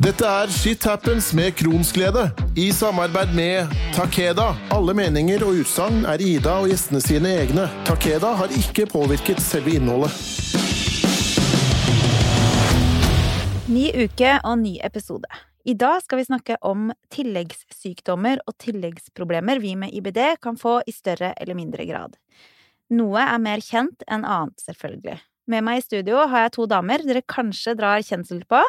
Dette er Shit Happens med Kronsglede, i samarbeid med Takeda. Alle meninger og utsagn er Ida og gjestene sine egne. Takeda har ikke påvirket selve innholdet. Ny uke og ny episode. I dag skal vi snakke om tilleggssykdommer og tilleggsproblemer vi med IBD kan få i større eller mindre grad. Noe er mer kjent enn annet, selvfølgelig. Med meg i studio har jeg to damer dere kanskje drar kjensel på.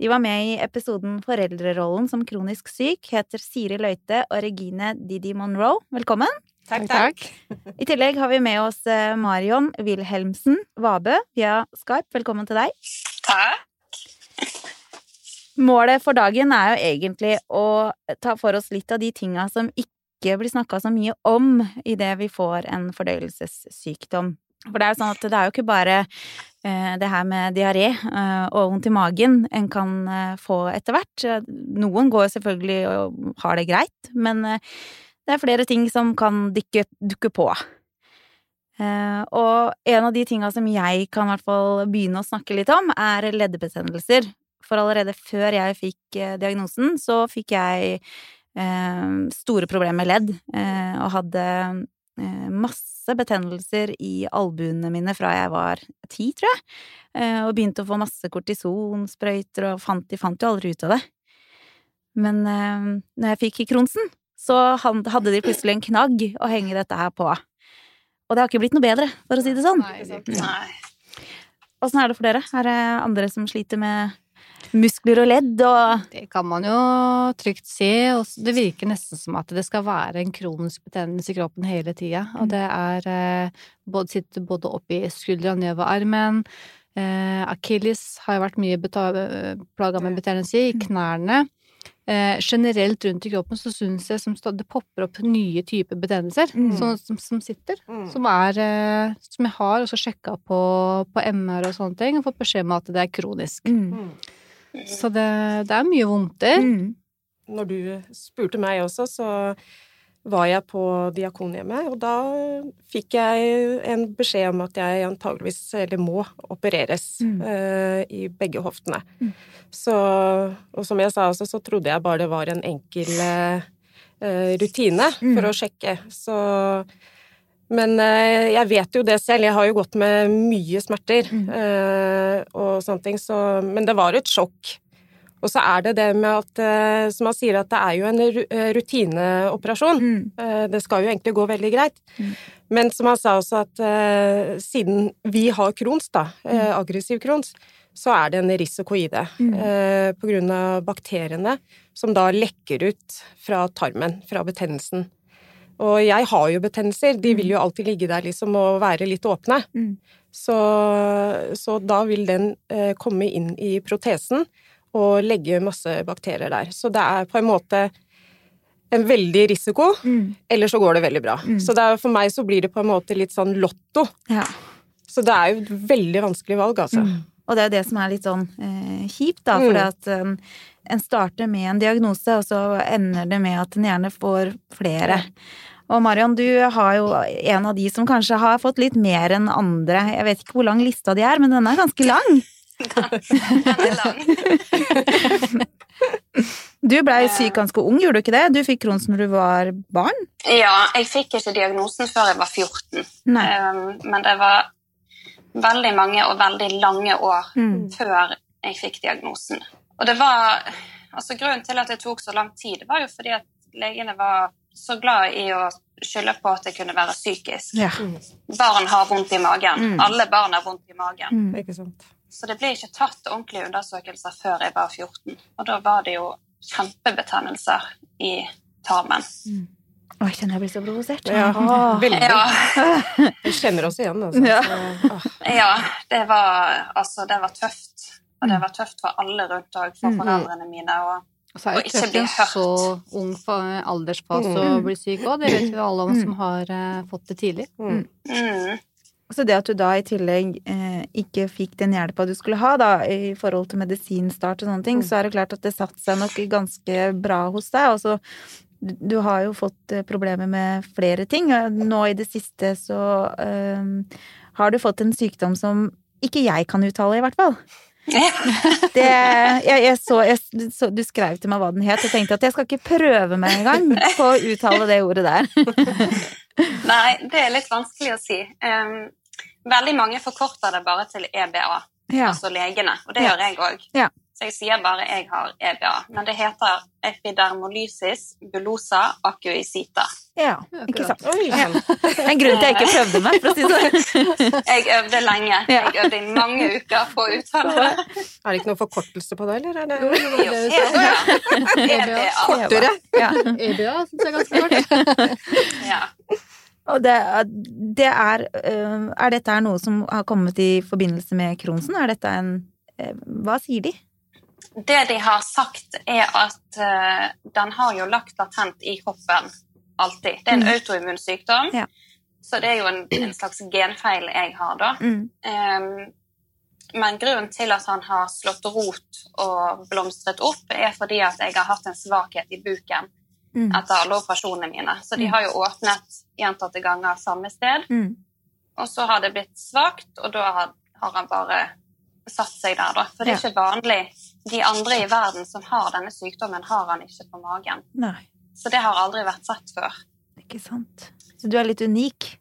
De var med i episoden Foreldrerollen som kronisk syk, heter Siri Løite og Regine Didi Monroe. Velkommen. Takk, takk. I tillegg har vi med oss eh, Marion Wilhelmsen Vabø via Skype. Velkommen til deg. Takk. Målet for dagen er jo egentlig å ta for oss litt av de tinga som ikke blir snakka så mye om idet vi får en fordøyelsessykdom. For det er jo sånn at det er jo ikke bare eh, det her med diaré eh, og vondt i magen en kan eh, få etter hvert. Noen går selvfølgelig og har det greit, men det er flere ting som kan dukke, dukke på. Og en av de tinga som jeg kan i hvert fall begynne å snakke litt om, er leddbetennelser. For allerede før jeg fikk diagnosen, så fikk jeg store problemer med ledd, og hadde masse masse betennelser i albuene mine fra jeg var ti, tror jeg, eh, og begynte å få masse kortisonsprøyter og fant, de fant jo aldri ut av det. Men eh, når jeg fikk Kronsen, så hadde de plutselig en knagg å henge dette her på. Og det har ikke blitt noe bedre, for å si det sånn. Åssen er det for dere? Er det andre som sliter med muskler og ledd og Det kan man jo trygt si. Det virker nesten som at det skal være en kronisk betennelse i kroppen hele tida. Og det er eh, både, sitter både oppi skuldra og nedover armen. Eh, Akilles har jo vært mye plaga med betennelse i. Mm. Knærne. Eh, generelt rundt i kroppen så syns jeg som det popper opp nye typer betennelser mm. som, som, som, sitter. Mm. Som er eh, Som jeg har også sjekka på, på MR og sånne ting, og fått beskjed om at det er kronisk. Mm. Så det, det er mye vondter. Mm. Når du spurte meg også, så var jeg på Diakonhjemmet, og da fikk jeg en beskjed om at jeg antageligvis, eller må, opereres mm. uh, i begge hoftene. Mm. Så, og som jeg sa også, så trodde jeg bare det var en enkel uh, rutine for mm. å sjekke. Så men uh, jeg vet jo det selv, jeg har jo gått med mye smerter mm. og sånne ting, så Men det var et sjokk. Og så er det det med at, eh, som han sier, at det er jo en eh, rutineoperasjon. Mm. Eh, det skal jo egentlig gå veldig greit. Mm. Men som han sa også, at siden vi har Crohns, da, uh, aggressiv Crohns, så er det en risiko i det. Mm. På grunn av bakteriene som da lekker ut fra tarmen, fra betennelsen. Og jeg har jo betennelser, de vil jo alltid ligge der liksom og være litt åpne. Mm. Så, så, da vil den komme inn i protesen og legge masse bakterier der. Så det er på en måte en veldig risiko, mm. eller så går det veldig bra. Mm. Så er, for meg så blir det på en måte litt sånn lotto. Ja. Så det er jo et veldig vanskelig valg, altså. Mm. Og det er jo det som er litt sånn eh, kjipt, da, for mm. at en, en starter med en diagnose, og så ender det med at en gjerne får flere. Og Marion, du har jo en av de som kanskje har fått litt mer enn andre. Jeg vet ikke hvor lang lista di er, men den er ganske lang. Den er lang. Du blei syk ganske ung, gjorde du ikke det? Du fikk Crohns når du var barn? Ja, jeg fikk ikke diagnosen før jeg var 14. Nei. men det var veldig mange og veldig lange år mm. før jeg fikk diagnosen. Og det var Altså, grunnen til at det tok så lang tid, var jo fordi at legene var så glad i å skylde på at det kunne være psykisk. Ja. Barn har vondt i magen. Mm. Alle barn har vondt i magen. Mm. Ikke sant? Så det ble ikke tatt ordentlige undersøkelser før jeg var 14. Og da var det jo kjempebetennelser i tarmen. Mm. Å, jeg kjenner jeg blir så provosert. Ja, veldig. Ja. Vi kjenner oss igjen, altså. Ja. ja, det var altså Det var tøft. Og det var tøft for alle rundt òg, for mm. foreldrene mine. og og så er det tøft i en så ung aldersfase å bli syk òg. Det vet vi alle om som har uh, fått det tidlig. Mm. Mm. Så det at du da i tillegg eh, ikke fikk den hjelpa du skulle ha da, i forhold til medisinstart og sånne ting, mm. så er det klart at det satte seg nok ganske bra hos deg. Og så du har jo fått eh, problemer med flere ting. Nå i det siste så eh, har du fått en sykdom som ikke jeg kan uttale, i hvert fall. Det, jeg, jeg så, jeg, så, Du skrev til meg hva den het, og tenkte at jeg skal ikke prøve meg engang på å uttale det ordet der. Nei, det er litt vanskelig å si. Um, veldig mange forkorter det bare til EBA, ja. altså legene, og det ja. gjør jeg òg. Så jeg sier bare jeg har EBA. Men det heter epidermolysis bullosa acuisita. Ja, ikke sant. Ja. En grunn til at jeg ikke prøvde meg, for å si det sånn. Jeg øvde lenge. Jeg øvde i mange uker på å uttale det. Er det ikke noen forkortelse på det, eller? Er det... Jo, EBA. EBA. Kortere. Ja. EBA syns jeg er ganske kort. Ja. Og det, det er øh, Er dette noe som har kommet i forbindelse med Kronsen? Er dette en øh, Hva sier de? Det de har sagt, er at uh, den har jo lagt latent i kroppen alltid. Det er en mm. autoimmun sykdom, ja. så det er jo en, en, slags genfeil jeg har, da. Mm. Um, men grunnen til at han har slått rot og blomstret opp, er fordi at jeg har hatt en svakhet i buken mm. etter alle operasjonene mine. Så de mm. har jo åpnet gjentatte ganger samme sted. Mm. Og så har det blitt svakt, og da har, har han bare satt seg der, da. For det er ikke vanlig. De andre i verden som har denne sykdommen, har han ikke på magen. Nei. Så det har aldri vært sett før. Ikke sant. Så du er litt unik?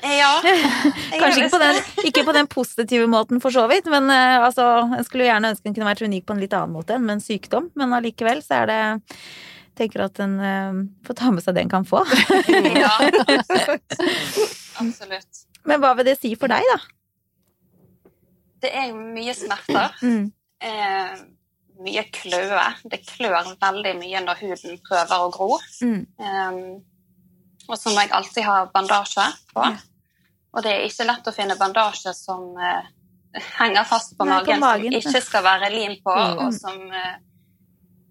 Ja. Kanskje ikke på, den, ikke på, den, positive måten, for så vidt, men uh, altså, jeg skulle gjerne ønske den kunne vært unik på en litt annen måte enn med en sykdom, men allikevel så er det tenker at en uh, får ta med seg det en kan få. ja, absolutt. Men hva vil det si for deg, da? Det er mye smerter. Mm. Eh, mye kløe. Det klør veldig mye når huden prøver å gro. Mm. Um, og så må jeg alltid ha bandasje på. Ja. Og det er ikke lett å finne bandasje som uh, henger fast på, Nei, magen, på magen, som ikke skal være lim på, mm. og som uh,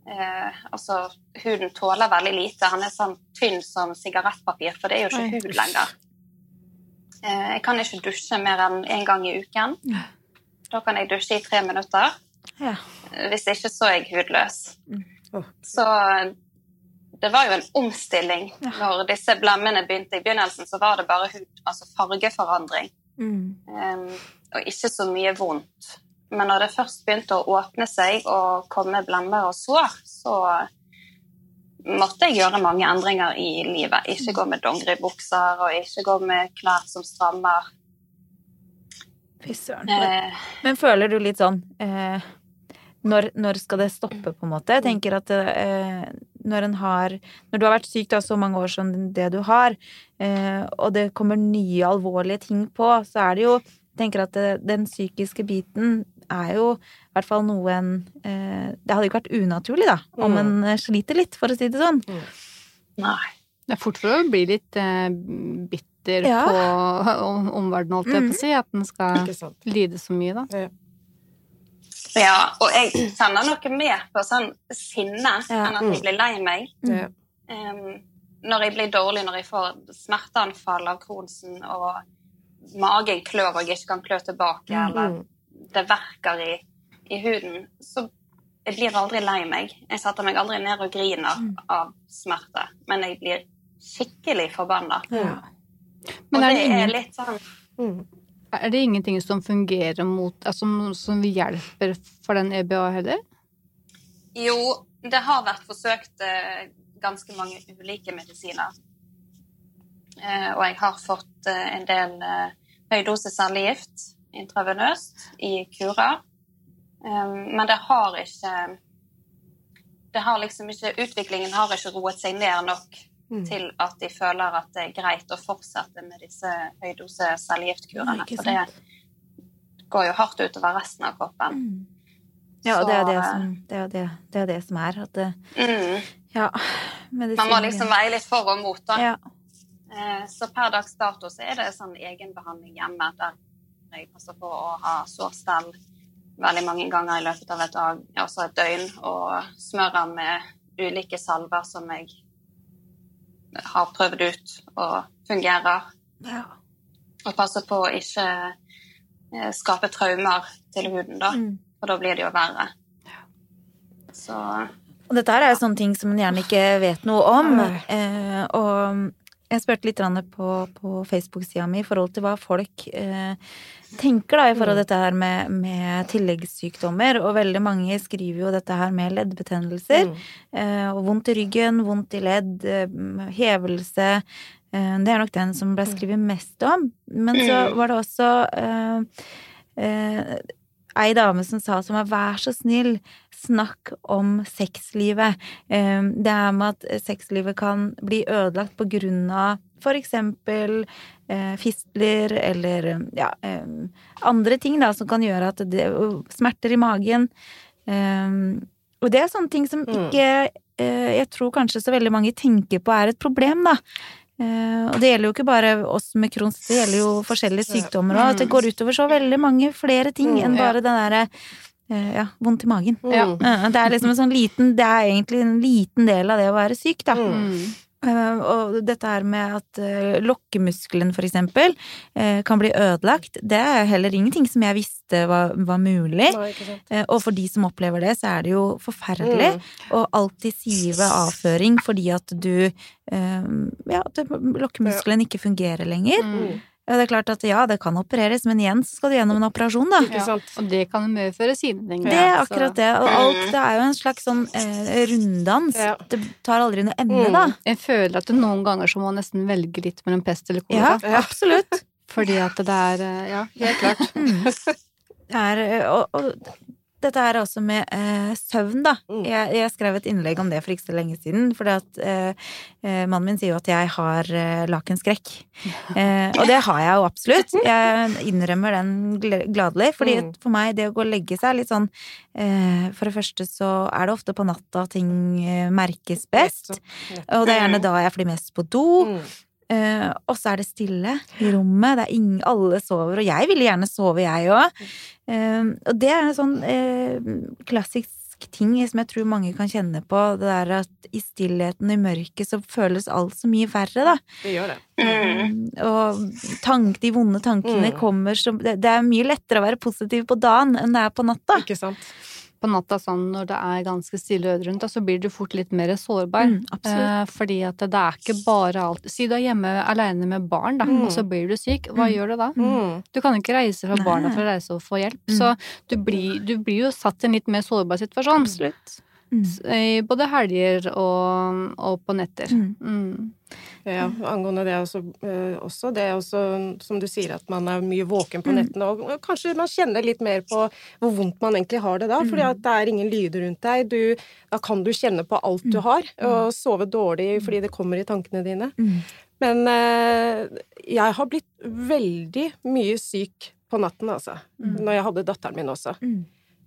uh, Altså, huden tåler veldig lite. Han er sånn tynn som sigarettpapir, for det er jo ikke hud lenger. jeg kan ikke dusje mer enn én en gang i uken. Da kan jeg dusje i tre minutter. Ja. Hvis ikke så er jeg hudløs. Mm. Oh. Så det var jo en omstilling. Ja. Når disse blemmene begynte i begynnelsen, så var det bare hud, altså fargeforandring. Mm. Um, og ikke så mye vondt. Men når det først begynte å åpne seg og komme blemmer og sår, så måtte jeg gjøre mange endringer i livet. Ikke gå med dongeribukser og ikke gå med klær som strammer. Fy søren. Eh, Men føler du litt sånn eh, når, når, skal det stoppe, på en måte? Jeg tenker at eh, når en har Når du har vært syk da så mange år som det du har, eh, og det kommer nye alvorlige ting på, så er det jo Jeg tenker at det, den psykiske biten er jo i hvert fall noe en eh, Det hadde ikke vært unaturlig, da, om mm. en eh, sliter litt, for å si det sånn. Mm. Nei. Det er fort for å bli litt bitter sitter ja. på omverdenen, holdt jeg på å si. At den skal lide så mye, da. Ja. ja. og jeg kjenner noe mer på sånn sinne ja. enn at jeg blir lei meg. Mm. Um, når jeg blir dårlig, når jeg får smerteanfall av Kronsen, og magen klør og jeg ikke kan klø tilbake, mm. eller det verker i, i huden, så jeg blir aldri lei meg. Jeg setter meg aldri ned og griner mm. av smerte, men jeg blir skikkelig forbanna. Ja. Men er det er, litt sånn mm. Er det ingenting som fungerer mot Altså som hjelper for den EBA heller? Jo, det har vært forsøkt eh, ganske mange ulike medisiner. Eh, og jeg har fått eh, en del høydose cellegift intravenøst i kurer. Eh, men det har ikke det har liksom ikke, Utviklingen har ikke roet seg ned nok mm. til at de føler at det er greit å fortsette med disse høydose cellegiftkurene. For det går jo hardt utover resten av kroppen. Mm. Ja, og det er det som, det er det, det, er det som er. At det, mm. Ja. Medisin, Man må liksom veie litt for og mot, da. Ja. Eh, så per dags dato så er det sånn egenbehandling hjemme der jeg passer på å ha sårstell veldig mange ganger i løpet av et dag, et døgn, og smører med ulike salver som jeg har prøvd ut og fungerer. Ja. Og passe på å ikke eh, skape traumer til huden, da. Mm. For da blir det jo verre. Så Og dette er jo sånne ting som man gjerne ikke vet noe om. Eh, og jeg spurte litt på, på Facebook-sida mi i forhold til hva folk eh, tenker da, i forhold til mm. dette her med, med, tilleggssykdommer. Og veldig mange skriver jo dette her med leddbetennelser. Mm. Eh, og vondt i ryggen, vondt i ledd, eh, hevelse. Eh, det er nok den som ble mm. skrevet mest om. Men så mm. var det også eh, eh, ei dame som sa som var vær så snill, snakk om sexlivet. Det er med at sexlivet kan bli ødelagt på grunn av for eksempel eh, fistler eller ja, eh, andre ting da, som kan gjøre at det Smerter i magen. Eh, og det er sånne ting som mm. ikke eh, jeg tror kanskje så veldig mange tenker på er et problem, da. Uh, og det gjelder jo ikke bare oss med Crohns, det gjelder jo forskjellige sykdommer òg. At det går utover så veldig mange flere ting enn bare den derre uh, ja, vondt i magen. Uh, det er liksom en sånn liten Det er egentlig en liten del av det å være syk, da. Mm. Uh, og dette her med at uh, lokkemuskelen for eksempel uh, kan bli ødelagt, det er heller ingenting som jeg visste var, var mulig. Nei, og for de som opplever det, så er det jo forferdelig. Mm. Og alltid sive avføring fordi at du Ja, at lokkemuskelen ikke fungerer lenger. Mm. Det er klart at ja, det kan opereres, men igjen så skal du gjennom en operasjon, da. Ja, og det kan medføre sine. Det er akkurat det. Og alt det er jo en slags sånn eh, runddans. Ja. Det tar aldri noe ende, mm. da. Jeg føler at du noen ganger så må nesten velge litt mellom pest eller kolera. Ja, absolutt. Fordi at det er eh, Ja, helt klart. Mm. Det er, eh, og, og dette her også med eh, søvn, da. Mm. Jeg, jeg, skrev et innlegg om det for ikke så lenge siden. For eh, eh, mannen min sier jo at jeg har eh, lakenskrekk. Eh, og det har jeg jo absolutt. Jeg innrømmer den gladelig. fordi mm. for meg, det å gå og legge seg er litt sånn eh, For det første så er det ofte på natta ting merkes best. Og det er gjerne da jeg flyr mest på do. Mm. Uh, og så er det stille i rommet. Det er ingen, alle sover, og jeg ville gjerne sove, jeg òg. Uh, eh, og det er en sånn uh, klassisk ting som jeg tror mange kan kjenne på. Det der at i stillheten, i mørket, så føles alt så mye verre, da. Det gjør det. Mm. Og tank, de vonde tankene mm. kommer som det, det, er mye lettere å være positiv på dagen enn det er på natta. Ikke sant på natta sånn når det er ganske stille øde rundt, så blir du fort litt mer sårbar. Mm, eh, fordi at det er ikke bare alt Si du er hjemme aleine med barn, da, mm. og så blir du syk. Hva mm. gjør du da? Mm. Du kan ikke reise fra barna for å reise og få hjelp. Så mm. du blir, du blir, jo satt i en litt mer sårbar situasjon. Absolutt. Mm. Både helger og, og på netter. Mm. Mm. Ja, angående det også, uh, også, Det er også, som du sier, at man er mye våken på mm. nettene, og kanskje man kjenner litt mer på hvor vondt man egentlig har det da, fordi mm. at det er ingen lyder rundt deg. Du, da kan du kjenne på alt du mm. har, og sove dårlig fordi det kommer i tankene dine. Men uh, jeg har blitt veldig mye syk på natten, altså. Når jeg hadde datteren min også.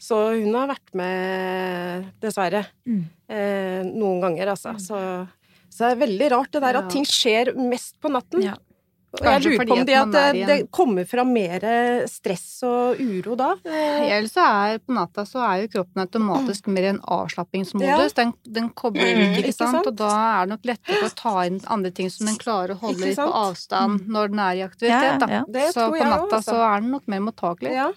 Så hun har vært med, dessverre, mm. eh, noen ganger, altså. Mm. Så, så, det er veldig rart det der at ting skjer mest på natten. Ja. Og jeg lurer på om det at det, det, kommer fra mer stress og uro da? Eller så er på natta så er jo kroppen automatisk mer i en avslappingsmodus. Ja. Den, den kobler ut, ikke, ikke, sant? Og da er det nok lettere å ta inn andre ting som den klarer å holde litt på avstand når den er i aktivitet. Da. Så på natta så er den nok mer mottakelig. Ja.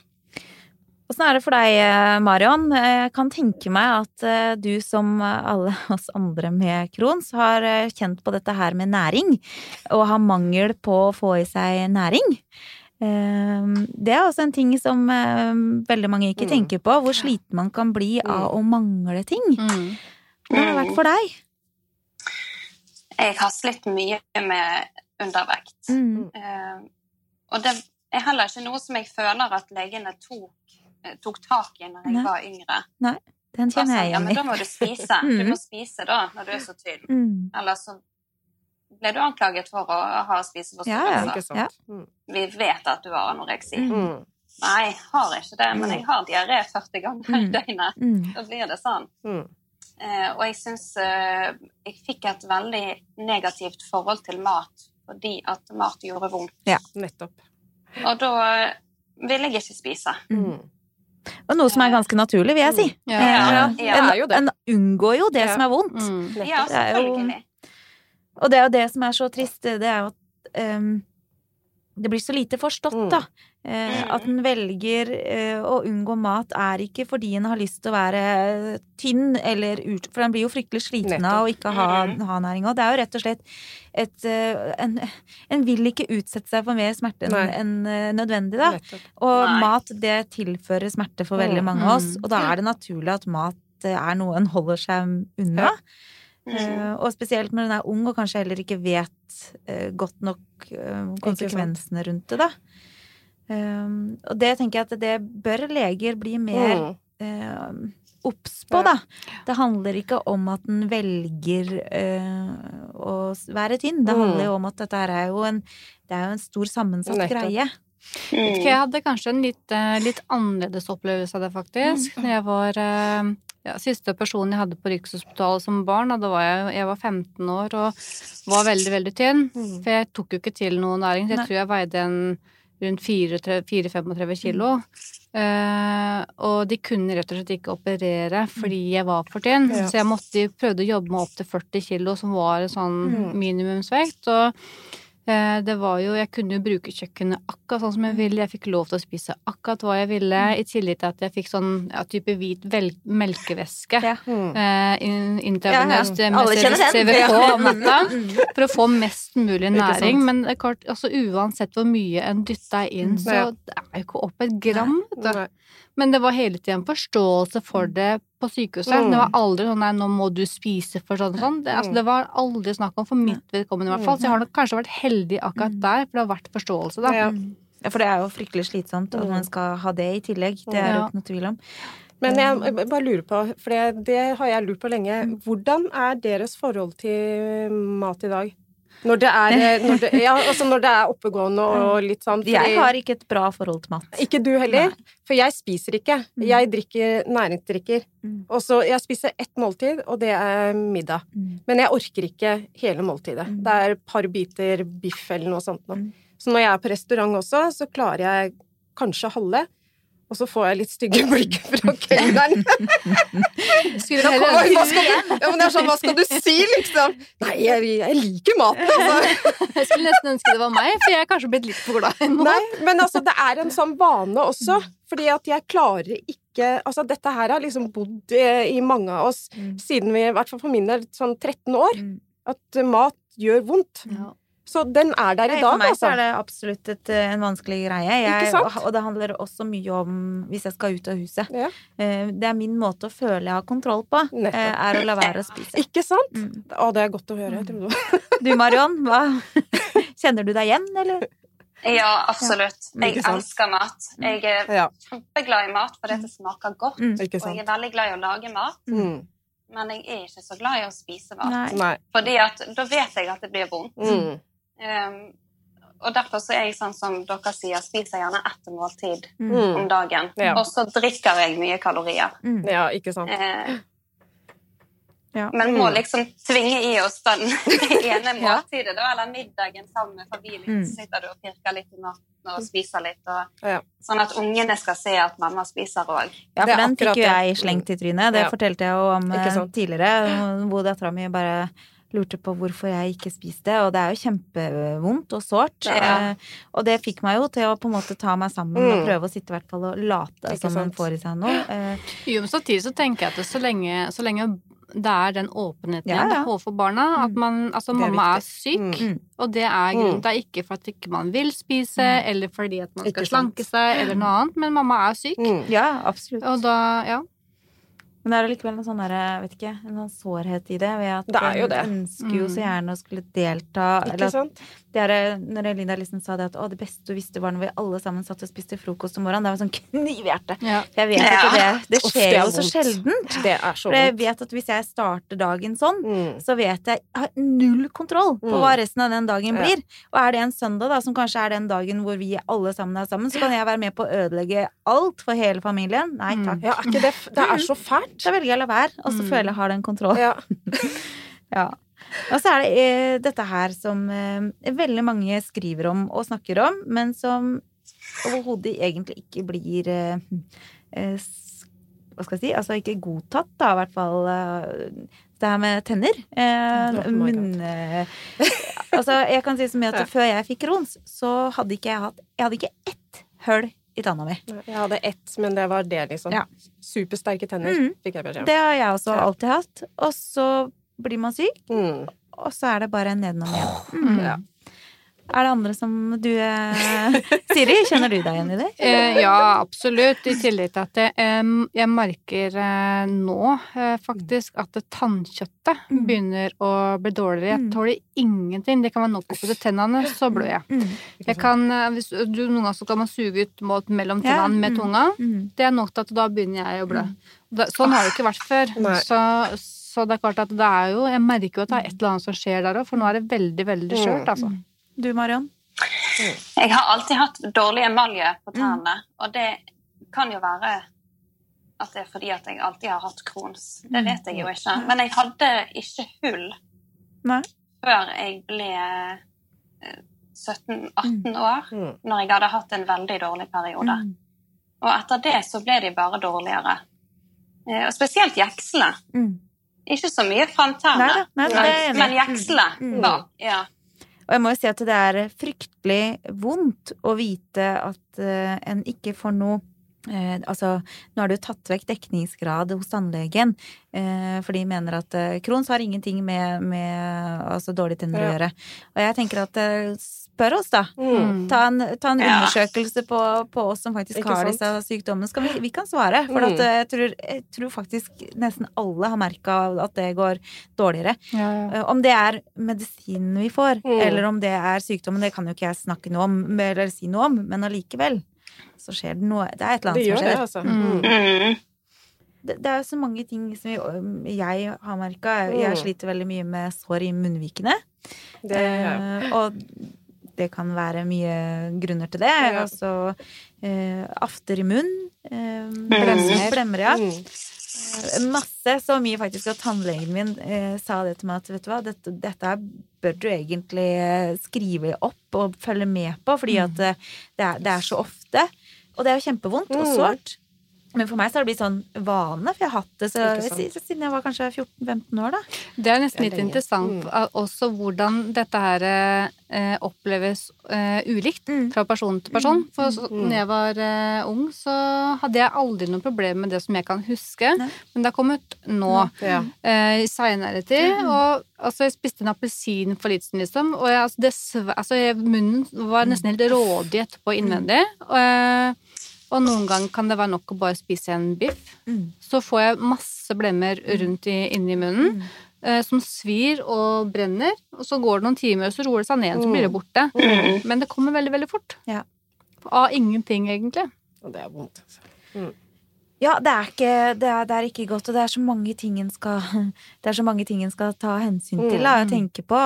Åssen er det for deg, eh, Marion? Jeg kan tenke meg at eh, du som alle oss andre med Crohns har eh, kjent på dette her med næring, og har mangel på å få i seg næring. Det er også en ting som veldig mange ikke mm. tenker på, hvor sliten man kan bli av mm. å mangle ting. Hva Hvordan har det vært for deg? Jeg har slitt mye med undervekt. Mm. Og det er heller ikke noe som jeg føler at legene tok Eh, tok tak i når jeg Nei. var yngre. Nei, den kjenner jeg igjen i. Ja, men da må du spise. Du må spise da, når du er så tynn. Mm. Eller så ble du anklaget for å ha spiseforstyrrelser. Ja, ja. Mm. Vi vet at du har anoreksi. Mm. Nei, jeg har ikke det, men jeg har diaré 40 ganger i mm. døgnet. Mm. Da blir det sånn. Mm. Eh, og jeg syns eh, jeg fikk et veldig negativt forhold til mat fordi at mat gjorde vondt. Ja, nettopp. Og da ville jeg ikke spise. Mm. Og noe som er ganske naturlig, vil jeg si. Ja, ja, ja. En, en, unngår jo det som er vondt. Mm. Ja, selvfølgelig. Og det er jo det som er så trist, det er jo at um, det blir så lite forstått, mm. da. Eh, at en velger eh, å unngå mat er ikke fordi en har lyst til å være tynn eller ut... For en blir jo fryktelig sliten av å ikke ha, ha næring. Og det er jo rett og slett et eh, en, en, vil ikke utsette seg for mer smerte enn en nødvendig, da. Og Nei. mat, det tilfører smerte for veldig mange av oss. Og da er det naturlig at mat er noe en holder seg unna. Uh, og spesielt når en er ung og kanskje heller ikke vet uh, godt nok uh, konsekvensene rundt det, da. Um, og det tenker jeg at det bør leger bli mer mm. obs på, da. Det handler ikke om at en velger å være tynn. Det handler jo mm. om at dette er jo en, det er jo en stor sammensatt Nettopp. greie. Mm. Jeg hadde kanskje en litt, litt annerledes opplevelse av det, faktisk. Mm. Jeg var ja, Siste personen jeg hadde på Rikshospitalet som barn, da var jeg, jeg var 15 år og var veldig, veldig tynn. Mm. For jeg tok jo ikke til noe næring. Jeg tror jeg veide en rundt 4-35 kilo. Uh, og de kunne rett og slett ikke operere fordi jeg var for tynn. Ja. Så jeg måtte prøvde å jobbe meg opp til 40 kilo, som var en sånn mm. minimumsvekt. Og det var jo Jeg kunne jo bruke kjøkkenet akkurat sånn som jeg ville. Jeg fikk lov til å spise akkurat hva jeg ville, mm. i tillegg til at jeg fikk sånn ja, type hvit melkevæske ja. eh, intravenøst ja, med CVK om natta for å få mest mulig næring. Men klart, altså, uansett hvor mye en dytta inn, mm. så det er jo ikke opp et gram. Men det var hele tiden forståelse for det på sykehuset. Mm. Det var aldri sånn nei, nå må du spise for sånn og sånn. Det, altså, det, var aldri snakk om, for mitt vedkommende i hvert fall. Så jeg har nok kanskje vært heldig akkurat mm. der, for det har vært forståelse, da. Ja, ja for det er jo fryktelig slitsomt, at man skal ha det i tillegg. Det er det ikke noe tvil om. Men jeg bare lurer på, for det, det har jeg lurt på lenge, mm. hvordan er deres forhold til mat i dag? Når det er, når det, ja, altså når det er oppegående og litt sånn fordi, Jeg har ikke et bra forhold til mat. Ikke du heller? Nei. For jeg spiser ikke. Mm. Jeg drikker næringsdrikker. Mm. Og så Jeg spiser ett måltid, og det er middag. Mm. Men jeg orker ikke hele måltidet. Mm. Det er et par biter biff eller noe sånt noe. Mm. Så når jeg er på restaurant også, så klarer jeg kanskje halve. Og så får jeg litt stygge blikk fra kelneren. ja, men det er sånn, hva skal du si, liksom? Nei, jeg, jeg liker maten, altså. Jeg skulle nesten ønske det var meg, for jeg er kanskje blitt litt for glad i Nei, men altså, det er en sånn vane også. Fordi at jeg klarer ikke Altså, dette her har liksom bodd i mange av oss mm. siden vi, i hvert fall for min del, sånn 13 år. Mm. At mat gjør vondt. Ja. Så den er der i dag, altså. For meg så altså. er det absolutt et, eh, en vanskelig greie. Jeg, og det handler også mye om hvis jeg skal ut av huset. Ja. Eh, det er min måte å føle jeg har kontroll på, Nettopp. Eh, er å la være å spise. Ikke sant? Mm. Å, det er godt å høre. Mm. Du Marion, hva? Kjenner du deg igjen, eller? Ja, absolutt. Jeg elsker mat. Jeg er ja. i mat fordi det smaker godt. Mm. Og jeg er veldig glad i å lage mat. Mm. Men jeg er ikke så glad i å spise mat. Nei. Fordi at, da vet jeg at det blir vondt. Mm. Um, og derfor så er jeg sånn som dere sier, spiser gjerne ett måltid mm. om dagen. Ja. Og så drikker jeg mye kalorier. Mm. Ja, ikke sant. Eh, ja. Men må mm. liksom tvinge i oss den ene måltidet, da, eller middagen sammen med familien. Mm. Så sitter du og pirker litt i maten og spiser litt. Og, ja. Sånn at ungene skal se at mamma spiser òg. Ja, for den fikk jo jeg slengt i trynet. Det fortalte jeg jo om eh, tidligere, hvor dattera mi bare lurte på hvorfor jeg ikke spiste, og det er jo kjempevondt og sårt. Ja. Eh, og det fikk meg jo til å på en måte ta meg sammen mm. og prøve å sitte i hvert fall og late som man får i seg noe. Eh, jo, men samtidig så tenker jeg at så lenge, så lenge det er den åpenheten ja, ja. overfor barna. At mm. man Altså, er mamma viktig. er syk, mm. og det er grunnen. Mm. Det er ikke for at ikke man vil spise, mm. eller fordi at man skal slanke seg, eller noe annet, men mamma er syk. Mm. Ja, absolutt. Og da, ja. Men det er allikevel en sånn der, vet ikke, en sånn sårhet i det. Ved at det er jo det. ønsker jo så mm. gjerne å skulle delta. Ikke sant? Det er, når Linda liksom sa det at å, det beste du visste var når vi alle sammen satt og spiste frokost om morgenen. Det var sånn knivhjerte. Ja. Jeg vet ja. ikke det. Det skjer jo så sjelden. Det er så jeg vet at hvis jeg starter dagen sånn, mm. så vet jeg jeg har null kontroll på hva mm. resten av den dagen blir. Og er det en søndag, da, som kanskje er den dagen hvor vi alle sammen er sammen, så kan jeg være med på å ødelegge alt for hele familien. Nei takk. Ja, er ikke det, det er så fælt. Da velger jeg å la være, og så mm. føler jeg jeg har den kontrollen. Ja. ja. Og så er det eh, dette her som eh, veldig mange skriver om og snakker om, men som overhodet egentlig ikke blir eh, Hva skal jeg si? Altså ikke godtatt, da, i hvert fall. Det her med tenner. Munn... altså, jeg kan si så mye at før jeg fikk Rons, så hadde ikke jeg hatt Jeg hadde ikke ett hull i tanna mi. Jeg hadde ett, men det var det, liksom. Ja. Supersterke tenner, mm. fikk jeg beskjed om. Det har jeg også alltid hatt. Og så blir man syk, mm. og så er det bare nedenom igjen. Mm. Ja. Er det andre som du eh, Siri, kjenner du deg igjen i det? Eh, ja, absolutt. I tillegg til at jeg, jeg merker eh, nå eh, faktisk at tannkjøttet mm. begynner å bli dårligere. Jeg mm. tåler ingenting. Det kan være nok oppi tennene, så blør jeg. Mm. jeg kan, eh, hvis du, noen ganger så kan man suge ut målt mellom tennene med tunga. Det er nok til at da begynner jeg å blø. Sånn har det ikke vært før. Så, så, det er klart at det er jo Jeg merker jo at det er et eller annet som skjer der òg, for nå er det veldig, veldig skjørt, altså. Du, Marion? Jeg har alltid hatt dårlig emalje på tærne. Mm. Og det kan jo være at det er fordi at jeg alltid har hatt krons. Det mm. vet jeg jo ikke. Men jeg hadde ikke hull Nei. før jeg ble 17-18 eh, år, mm. når jeg hadde hatt en veldig dårlig periode. Mm. Og etter det så ble de bare dårligere. Eh, og spesielt jekslene. Mm. Ikke så mye framtærne, men jekslene var ja. Og jeg må jo si at det er fryktelig vondt å vite at uh, en ikke får noe uh, altså, nå har du tatt vekk dekningsgrad hos tannlegen, uh, for de mener at Crohns har ingenting med, med altså, dårlige tenner å gjøre. Og jeg tenker at spør oss, da. Mm. Ta en, ta en ja. undersøkelse på, på, oss som faktisk Ikke har sant? disse sykdommene. Vi, vi kan svare. For mm. at, eh, jeg, tror, jeg, tror, faktisk nesten alle har merka at det går dårligere. Ja, eh, om det er medisinen vi får, mm. eller om det er sykdommen, det kan jo ikke jeg snakke noe om, eller si noe om, men allikevel så skjer det noe. Det er et eller annet som skjer. Det, altså. Mm. mm. Det, det, er jo så mange ting som jeg, jeg har merka. Jeg mm. sliter veldig mye med sår i munnvikene. Det, ja. eh, og det kan være mye grunner til det. Ja. Altså eh, after i munn. Eh, blemmer, blemmer, ja. Mm. Eh, masse. Så mye faktisk at tannlegen min eh, sa det til meg at vet du hva, dette, dette, bør du egentlig eh, skrive opp og følge med på, fordi at det er, det er så ofte. Og det er jo kjempevondt og mm. sårt. Men for meg så har det blitt sånn vane, for jeg har hatt det så, siden jeg var kanskje 14-15 år. da. Det er nesten litt interessant mm. også hvordan dette her eh, oppleves eh, ulikt mm. fra person til person. Mm. For så, mm. når jeg var eh, ung, så hadde jeg aldri noe problem med det som jeg kan huske. Nei. Men det har kommet nå, ja. eh, i seinere tid. Mm. Og altså, jeg spiste en appelsin for litt siden, liksom. Og jeg, altså, altså, munnen var nesten helt rådig etterpå innvendig. Og, eh, og noen ganger kan det være nok å bare spise en biff. Mm. Så får jeg masse blemmer rundt i, inni munnen. Mm. Eh, som svir og brenner. Og så går det noen timer, og så roer det seg ned, så blir det mm. borte. Mm. Men det kommer veldig, veldig fort. Ja. Av ingenting, egentlig. Og det er vondt. Mm. Ja, det er, ikke, det, er, det er, ikke, godt, og det er så mange ting en skal, det er så mange ting en skal ta hensyn til da, og tenke på.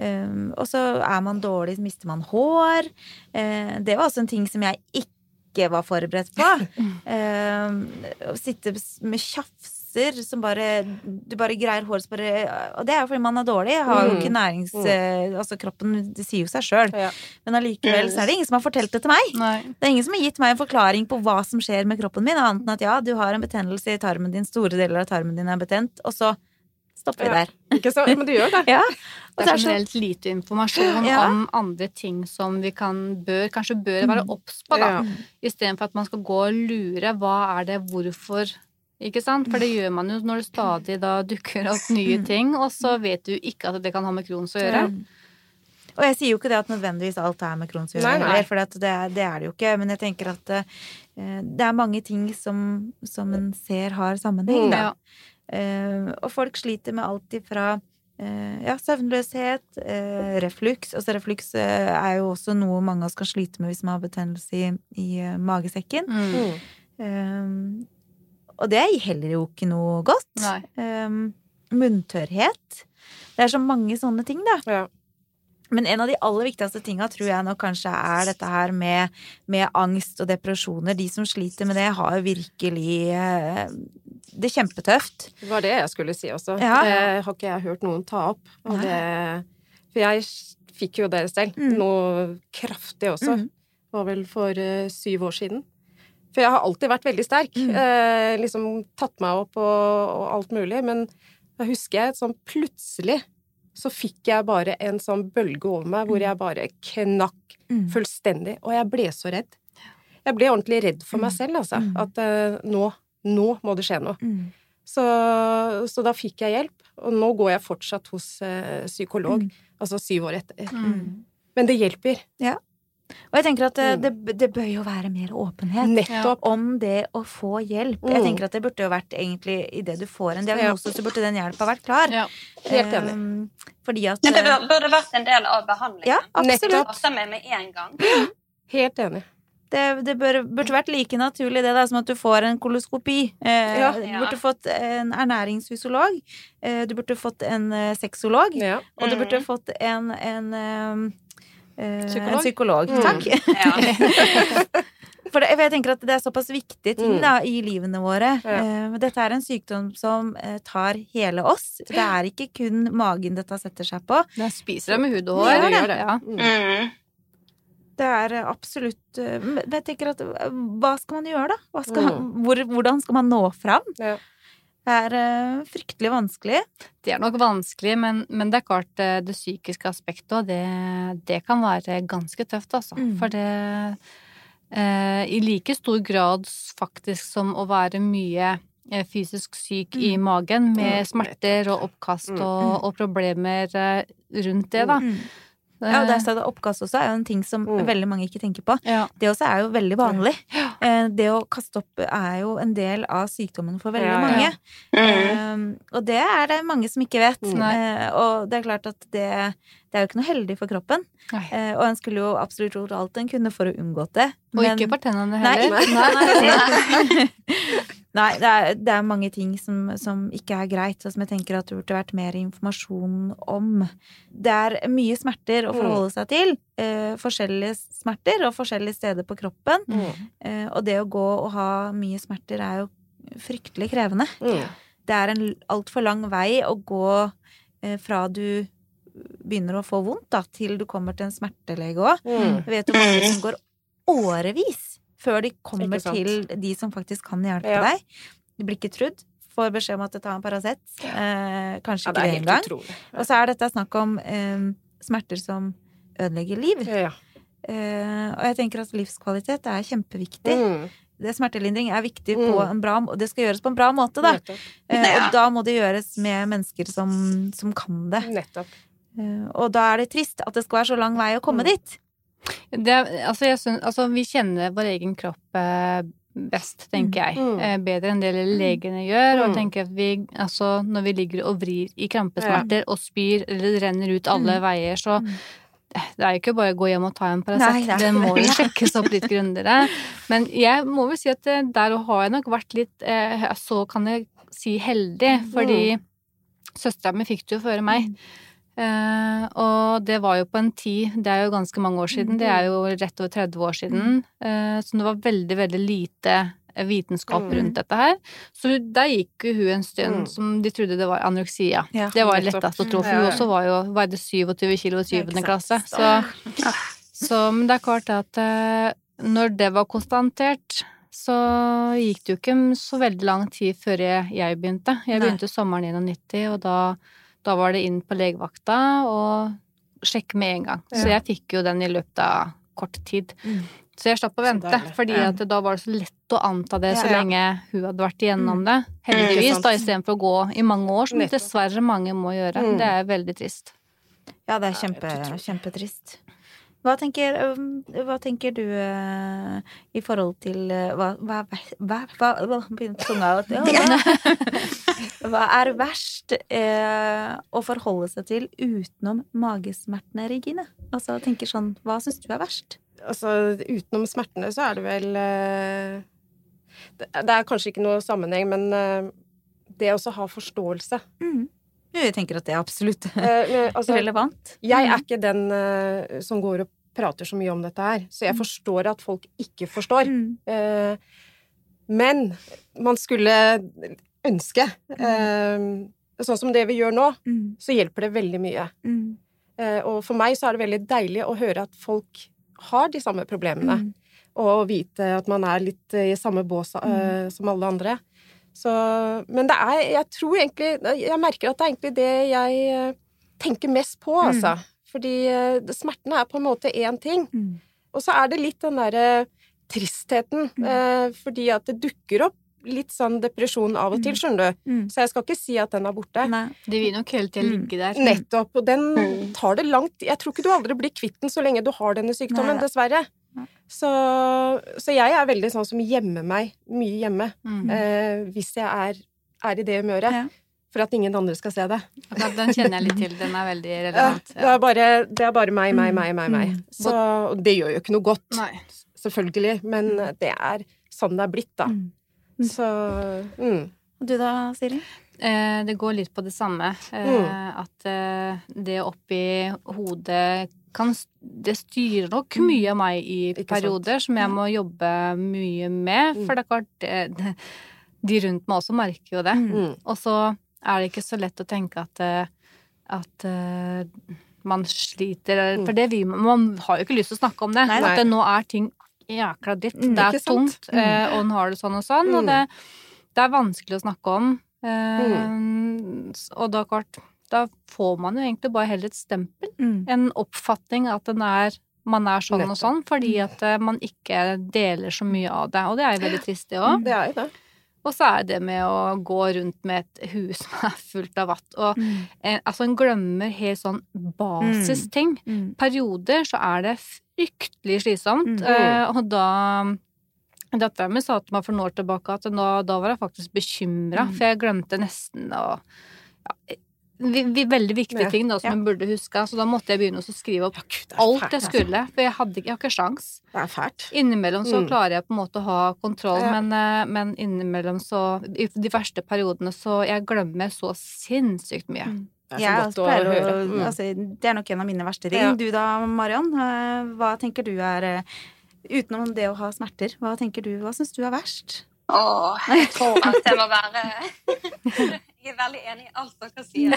Um, og så er man dårlig, mister man hår. Uh, det var også en ting som jeg ikke ikke var forberedt på. Å sitte med tjafser som bare Du bare greier håret som bare Og det er jo fordi man er dårlig. Har jo ikke mm. nærings... Uh, altså kroppen det sier jo seg sjøl. Men allikevel så er det ingen som har fortalt det til meg. Det er ingen som har gitt meg en forklaring på hva som skjer med kroppen min, annet enn at ja, du har en betennelse i tarmen din, store deler av tarmen din er betent, og så stopper vi der. Ikke så, men du gjør det. ja. Det er generelt lite informasjon ja. om andre ting som vi kan, bør, kanskje bør være mm. obs på, da. Ja. Istedenfor at man skal gå og lure hva er det, hvorfor ikke sant? For det gjør man jo når det stadig da dukker opp nye mm. ting, og så vet du ikke at det kan ha med Crohns å gjøre. Og jeg sier jo ikke det at nødvendigvis alt er med Crohns å gjøre, for det, det, er det jo ikke. Men jeg tenker at uh, det er mange ting som, som en ser har sammenheng, da. Uh, og folk sliter med alt ifra uh, ja, søvnløshet, uh, refluks Altså refluks er jo også noe mange kan slite med hvis man har betennelse i, i magesekken. Mm. og det er heller jo ikke noe godt. munntørrhet. Det er så mange sånne ting, da. Ja. Men en av de aller viktigste tinga tror jeg nok kanskje er dette her med, med, angst og depresjoner. De som sliter med det, har virkelig eh, det kjempetøft. Det var det jeg skulle si også. Ja. Det har ikke jeg hørt noen ta opp. Det, for jeg fikk jo det selv. Mm. Noe kraftig også. Mm. Det var vel for uh, syv år siden. For jeg har alltid vært veldig sterk. Mm. Eh, liksom tatt meg opp og, og alt mulig. Men da husker jeg sånn plutselig så fikk jeg bare en sånn bølge over meg hvor mm. jeg bare knakk mm. fullstendig. Og jeg ble så redd. Jeg ble ordentlig redd for meg selv, altså. Mm. At uh, nå, nå må det skje noe. Mm. Så, så, da fikk jeg hjelp, og nå går jeg fortsatt hos uh, psykolog, mm. altså syv år etter. Mm. Men det hjelper. Ja. Og jeg tenker at det, mm. det, det, bør jo være mer åpenhet Nettopp. om det å få hjelp. Jeg mm. tenker at det burde jo vært egentlig idet du får en diagnose, så burde den hjelpa vært klar. Ja. Helt enig. Um, fordi at Men det burde vært en del av behandlingen. Ja, absolutt. Starta med med en gang. Helt enig. Det, det bør, burde vært like naturlig det da, som at du får en koloskopi. Eh, ja. Du burde fått en ernæringsfysiolog. Eh, du burde fått en eh, sexolog. Ja. Og du burde mm. fått en, en Eh, psykolog. En psykolog. Mm. Takk. Ja. For det, jeg tenker at det er såpass viktige ting mm. da, i livene våre. Ja. Uh, dette er en sykdom som uh, tar hele oss. Det er ikke kun magen dette setter seg på. Det spiser deg med hud og hår. Det, det. Ja. Mm. det er absolutt Men jeg tenker at hva skal man gjøre, da? Skal, mm. hvor, hvordan skal man nå fram? Ja. Det er uh, fryktelig vanskelig. Det er nok vanskelig, men, men det er klart uh, det psykiske aspektet òg, det, det, kan være ganske tøft, altså. Mm. For det uh, I like stor grad faktisk som å være mye fysisk syk mm. i magen med smerter og oppkast mm. og, og problemer rundt det, da. Mm. Ja, der sa det oppkast også er jo en ting som mm. veldig mange ikke tenker på. Ja. Det også er jo veldig vanlig. Eh, det å kaste opp er jo en del av sykdommen for veldig ja, mange. Mm. og det er det mange som ikke vet. Mm. og det er klart at det, det er jo ikke noe heldig for kroppen. Eh, og en skulle jo absolutt gjort alt en kunne for å unngå det. Og men... ikke for tennene heller. Nei, nei, nei, nei det, er, det, er, mange ting som, som, ikke er greit, og som jeg tenker at det burde vært mer informasjon om. Det er mye smerter å forholde seg til. Eh, forskjellige smerter og forskjellige steder på kroppen. Mm. Eh, og det å gå og ha mye smerter er jo fryktelig krevende. Mm. Det er en altfor lang vei å gå fra du begynner å få vondt, da, til du kommer til en smertelege òg. Mm. Jeg vet jo mange som går årevis før de kommer til de som faktisk kan hjelpe ja. deg. De blir ikke trudd. Får beskjed om at du tar en Paracet. Eh, kanskje ja, ikke det engang. Og så er dette snakk om eh, smerter som ødelegger liv. Ja. Eh, og jeg tenker at livskvalitet er kjempeviktig. Mm. Det Smertelindring er viktig mm. på en bra Og Det skal gjøres på en bra måte, da. Eh, og da må det gjøres med mennesker som, som kan det. Nettopp. Eh, og da er det trist at det skal være så lang vei å komme mm. dit. Det, altså, synes, altså, vi kjenner vår egen kropp eh, best, tenker jeg. Mm. Eh, bedre enn det legene gjør. Mm. Og tenker at vi, altså, når vi ligger og vrir i krampesmerter ja. og spyr eller det renner ut alle mm. veier, så mm. det er jo ikke bare å gå hjem og ta en Paracet. Det må jo sjekkes opp litt grundigere. Men jeg må vel si at der har jeg nok vært litt Så kan jeg si heldig, mm. fordi søstera mi fikk det jo før meg. Uh, og det var jo på en tid Det er jo ganske mange år siden. Det er jo rett over 30 år siden. Uh, så det var veldig, veldig lite vitenskap mm. rundt dette her. Så der gikk jo hun en stund mm. som de trodde det var anoreksia. Ja, det var lettest å tro, for hun også var jo veide 27 kilo i 7. klasse. Så, så, men det er klart at uh, når det var konstatert så gikk det jo ikke så veldig lang tid før jeg, jeg begynte. Jeg begynte Nei. sommeren 91, og da da var det inn på legevakta og sjekke med en gang. Ja. Så jeg fikk jo den i løpet av kort tid. Mm. Så jeg slapp å vente, fordi ja. da var det så lett å anta det så lenge hun hadde vært igjennom mm. det. Heldigvis, da, istedenfor å gå i mange år, som dessverre mange må gjøre. Mm. Det er veldig trist. Ja, det er kjempe, kjempetrist. Hva tenker, hva tenker du uh, i forhold til uh, hva, hva, hva, hva, hva Hva er verst uh, å forholde seg til utenom magesmertene, Regine? Altså, tenker sånn, Hva syns du er verst? Altså, utenom smertene så er det vel det, det er kanskje ikke noe sammenheng, men det å ha forståelse. Mm. Jeg tenker at det er absolutt eh, altså, relevant. Jeg er mm. ikke den uh, som går og prater så mye om dette her, så jeg mm. forstår at folk ikke forstår. Mm. Uh, men man skulle ønske uh, Sånn som det vi gjør nå, mm. så hjelper det veldig mye. og for meg så er det veldig deilig å høre at folk har de samme problemene. Og vite at man er litt i samme bås som alle andre. Så, men det er Jeg tror egentlig Jeg merker at det er egentlig det jeg eh, tenker mest på, mm. altså. Mm. Fordi eh, smertene er på en måte én ting. Mm. Og så er det litt den derre tristheten. Mm. Eh, fordi at det dukker opp litt sånn depresjon av og til, mm. skjønner du. Mm. Så jeg skal ikke si at den er borte. Nei, Det vil nok hele tida mm. ligge der. Nettopp. Og den tar det langt Jeg tror ikke du aldri blir kvitt den så lenge du har denne sykdommen, Nei, dessverre. Så, så, jeg er veldig sånn som gjemmer meg mye hjemme. Mm. Eh, hvis jeg er, er, i det humøret. Ja. For at ingen andre skal se det. Den kjenner jeg litt til. Den er veldig relevant. Ja. Det, er bare, det, er bare, meg, meg, meg, meg. meg. Så det gjør jo ikke noe godt. Nei. Selvfølgelig. Men det er sånn det er blitt, da. Mm. Så mm. Og du da, Siri? Eh, det går litt på det samme. Eh, mm. At eh, det oppi hodet kan Det styrer nok mm. mye av meg i perioder som jeg må jobbe mye med. Mm. For det er klart det, De rundt meg også merker jo det. Mm. Og så er det ikke så lett å tenke at, eh, at uh, man sliter For det vi, man har jo ikke lyst til å snakke om det. Nei, At det, nå er ting jækla dritt. Mm, det er tungt, mm. uh, og nå har du sånn og sånn. Og det, det, er vanskelig å snakke om. Og da klart da får man jo egentlig bare heller et stempel. Mm. En oppfatning at den er, man er sånn Nettopp. og sånn, fordi mm. at eh, man ikke deler så mye av det. Og det er jo veldig trist, det òg. Det er jo det. Og så er det med å gå rundt med et hus som er fullt av vatt. Og mm. en, altså, en glemmer helt sånn basisting. Mm. mm. Perioder så er det fryktelig slitsomt, mm. eh, og da Dattera mi sa til meg for noen år tilbake at nå, da var jeg faktisk bekymra, mm. for jeg glemte nesten å ja, vi, vi, veldig viktige ting da, som ja. jeg burde huske. Så da måtte jeg begynne å skrive opp ja, Gud, alt jeg altså. skulle. For jeg hadde jeg har ikke sjans. Det er fælt. Innimellom så mm. klarer jeg på en måte å ha kontroll, ja. men, eh, men, innimellom så I de verste periodene så Jeg glemmer så sinnssykt mye. Mm. Det er, så godt å høre. Mm. Altså, det er nok en av mine verste ting. Du da, Marion? Eh, hva tenker du er eh, Utenom det å ha smerter, hva tenker du, hva syns du er verst? Å, jeg tror at det må være Jeg er veldig enig i alt dere sier.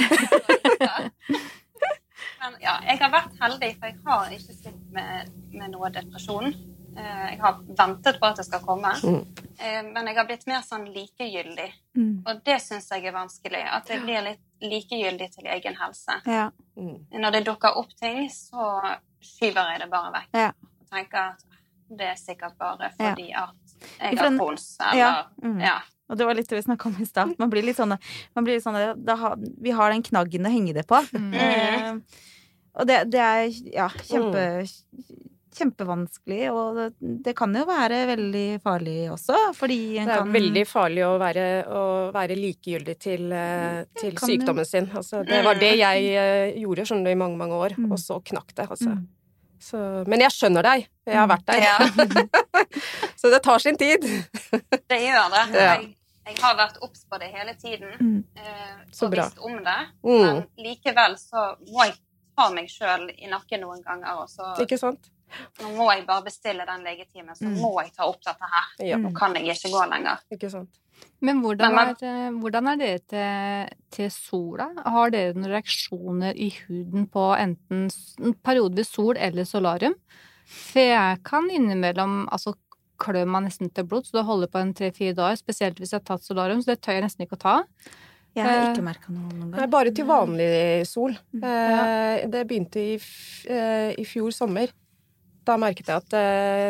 Men ja, jeg har vært heldig, for jeg har ikke slitt med, med noe depresjon. Eh, jeg har ventet på at det skal komme, mm. Eh, men jeg har blitt mer sånn likegyldig. Mm. Og det syns jeg er vanskelig. At jeg blir litt likegyldig til egen helse. Mm. Når det dukker opp ting, så skyver jeg det bare vekk. Ja. Og tenker at det er sikkert bare fordi at jeg har pons, eller ja. Mm. ja. Og det var litt det vi snakka om i stad. Man blir litt sånn, blir litt ha, Vi har den knaggen å henge det på. Mm. Eh, og det, det, er ja, kjempe, kjempevanskelig, og det, det, kan jo være veldig farlig også, fordi en Det er kan... veldig farlig å være, å være likegyldig til, eh, til sykdommen sin. Altså, det var det jeg eh, gjorde skjønner du, i mange, mange år, mm. og så knakk det. Altså. Mm. Så, men jeg skjønner deg. Jeg har vært der. Ja. så det tar sin tid. det gjør det. Ja. Jeg, jeg, har vært obs på det hele tiden mm. eh, og visst om det. Mm. Men likevel så må jeg ta meg sjøl i nakken noen ganger. Og så Ikke sant? Nå må jeg bare bestille den legetimen, så mm. må jeg ta opp dette her. Ja. Nå kan jeg ikke gå lenger. Ikke sant? Men hvordan er, hvordan er dere til, til, sola? Har dere noen reaksjoner i huden på enten periodevis sol eller solarium? For jeg kan innimellom altså klør meg nesten til blod, så det holder på en tre-fire dager. Spesielt hvis jeg har tatt solarium, så det tør jeg nesten ikke å ta. Jeg har ikke eh, merka noe Det er Bare til vanlig sol. Mm. Eh, det begynte i, eh, i fjor sommer da merket jeg at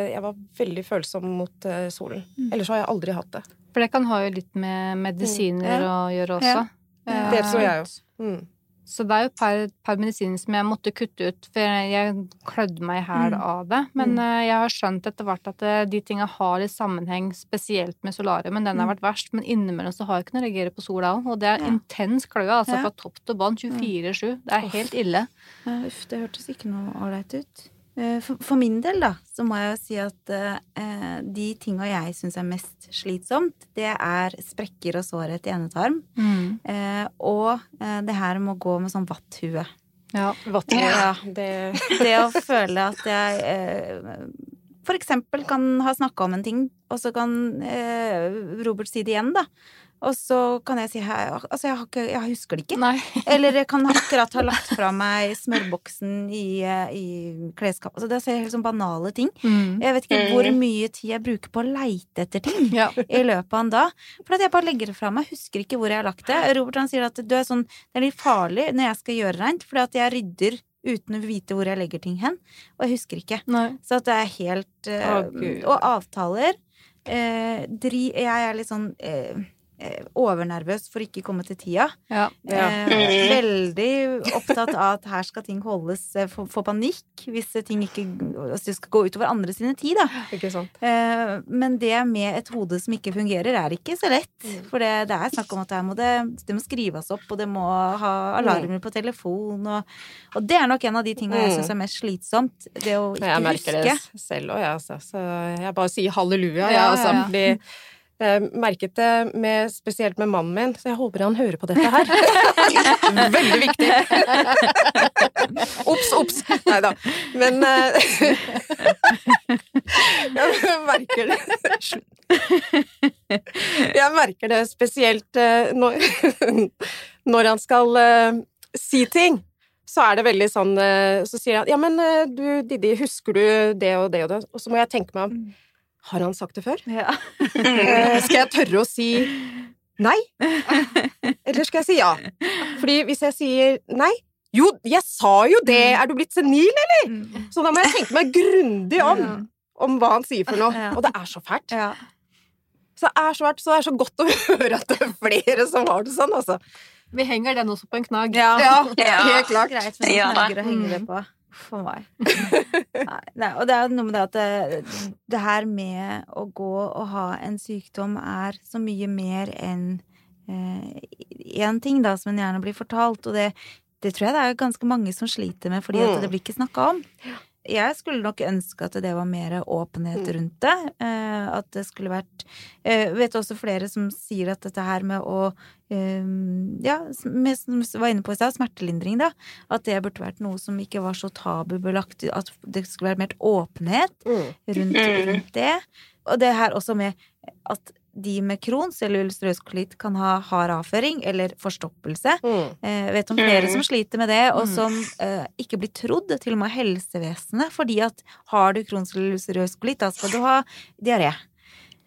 jeg var veldig følsom mot solen. Mm. Ellers har jeg aldri hatt det. For det kan ha jo litt med medisiner mm. å gjøre også. Ja. Det tror jeg også. Mm. Så det er jo et par, par, medisiner som jeg måtte kutte ut, for jeg klødde meg i hæl mm. av det. Men mm. jeg har skjønt etter hvert at de tinga har litt sammenheng, spesielt med solarium. Men den har mm. vært verst. Men innimellom så har jeg å reagere på sola òg. Og det er ja. intens kløe, altså ja. fra topp til bånn. 24-7. Det er helt ille. Uff, det hørtes ikke noe ålreit ut. Eh, for, min del, da, så må jeg jo si at eh, de tinga jeg syns er mest slitsomt, det er sprekker og sårhet i endetarm. Mm. Eh, og det her med å gå med sånn vatthue. Ja, vatthue. Ja, det... det å føle at jeg for eksempel kan ha snakka om en ting, og så kan eh, Robert si det igjen, da. Og så kan jeg si Altså, jeg, ikke, jeg husker det ikke. Nei. Eller jeg kan akkurat ha lagt fra meg smørboksen i, i klesskapet. Altså, det er helt sånn banale ting. Mm. Jeg vet ikke hvor mm. mye tid jeg bruker på å leite etter ting ja. i løpet av en dag. For at jeg bare legger det fra meg. Husker ikke hvor jeg har lagt det. Robert han sier at det er, sånn, det er litt farlig når jeg skal gjøre rent, fordi at jeg rydder uten å vite hvor jeg legger ting hen. Og jeg husker ikke. Nei. Så at det er helt uh, Og avtaler uh, dri, Jeg er litt sånn uh, Eh, overnervøs for ikke komme til tida. Ja. Ja. Eh, veldig opptatt av at her skal ting holdes eh, Få panikk hvis ting ikke altså det skal gå utover andre sine tid, da. Eh, men det med et hode som ikke fungerer, er ikke så lett. Mm. For det, det er snakk om at må det, det, må skrives opp, og det må ha alarmer mm. på telefon, og, og det er nok en av de tingene jeg mm. syns er mest slitsomt. Det å ikke huske. Jeg merker huske. det selv òg, jeg, altså. Så jeg bare sier halleluja, jeg, altså. Fordi jeg merket det med, spesielt med mannen min, så jeg håper han hører på dette her. Veldig viktig! Ops, ops! Nei da. Men uh, Jeg merker det Jeg merker det spesielt uh, når, når, han skal si ting. Så er det veldig sånn Så sier han 'ja, men du Didi, husker du det og det og det?' Og så må jeg tenke meg om har han sagt det før? Ja. Eh, skal jeg tørre å si nei? Eller skal jeg si ja? Fordi hvis jeg sier nei Jo, jeg sa jo det! Mm. Er du blitt senil, eller? Mm. Så da må jeg tenke meg grundig om om hva han sier for noe. Og det er så fælt. Så det er så fælt, så det er så godt å høre at det er flere som har det sånn, altså. Vi henger den også på en knagg. Ja, ja helt klart. Greit men ja, knagger å henge det på for meg. Nei, og det er noe med det at det, det, her med å gå og ha en sykdom er så mye mer enn én eh, ting, da, som en gjerne blir fortalt. Og det, det, tror jeg det er ganske mange som sliter med, fordi at mm. det blir ikke snakka om jeg skulle nok ønske at det var mer åpenhet mm. rundt det. Eh, at det skulle vært Jeg Vet også flere som sier at dette her med å eh, Ja, som vi var inne på i stad, smertelindring, da. At det burde vært noe som ikke var så tabubelagt. At det skulle vært mer åpenhet mm. rundt, mm. rundt det. Og det her også med at de med Crohns eller ulcerøs kolitt kan ha hard avføring eller forstoppelse. Mm. Jeg eh, vet om flere som mm. sliter med det, og mm. som eh, ikke blir trodd, til og med helsevesenet, fordi at har du Crohns eller ulcerøs kolitt, da skal du ha diaré.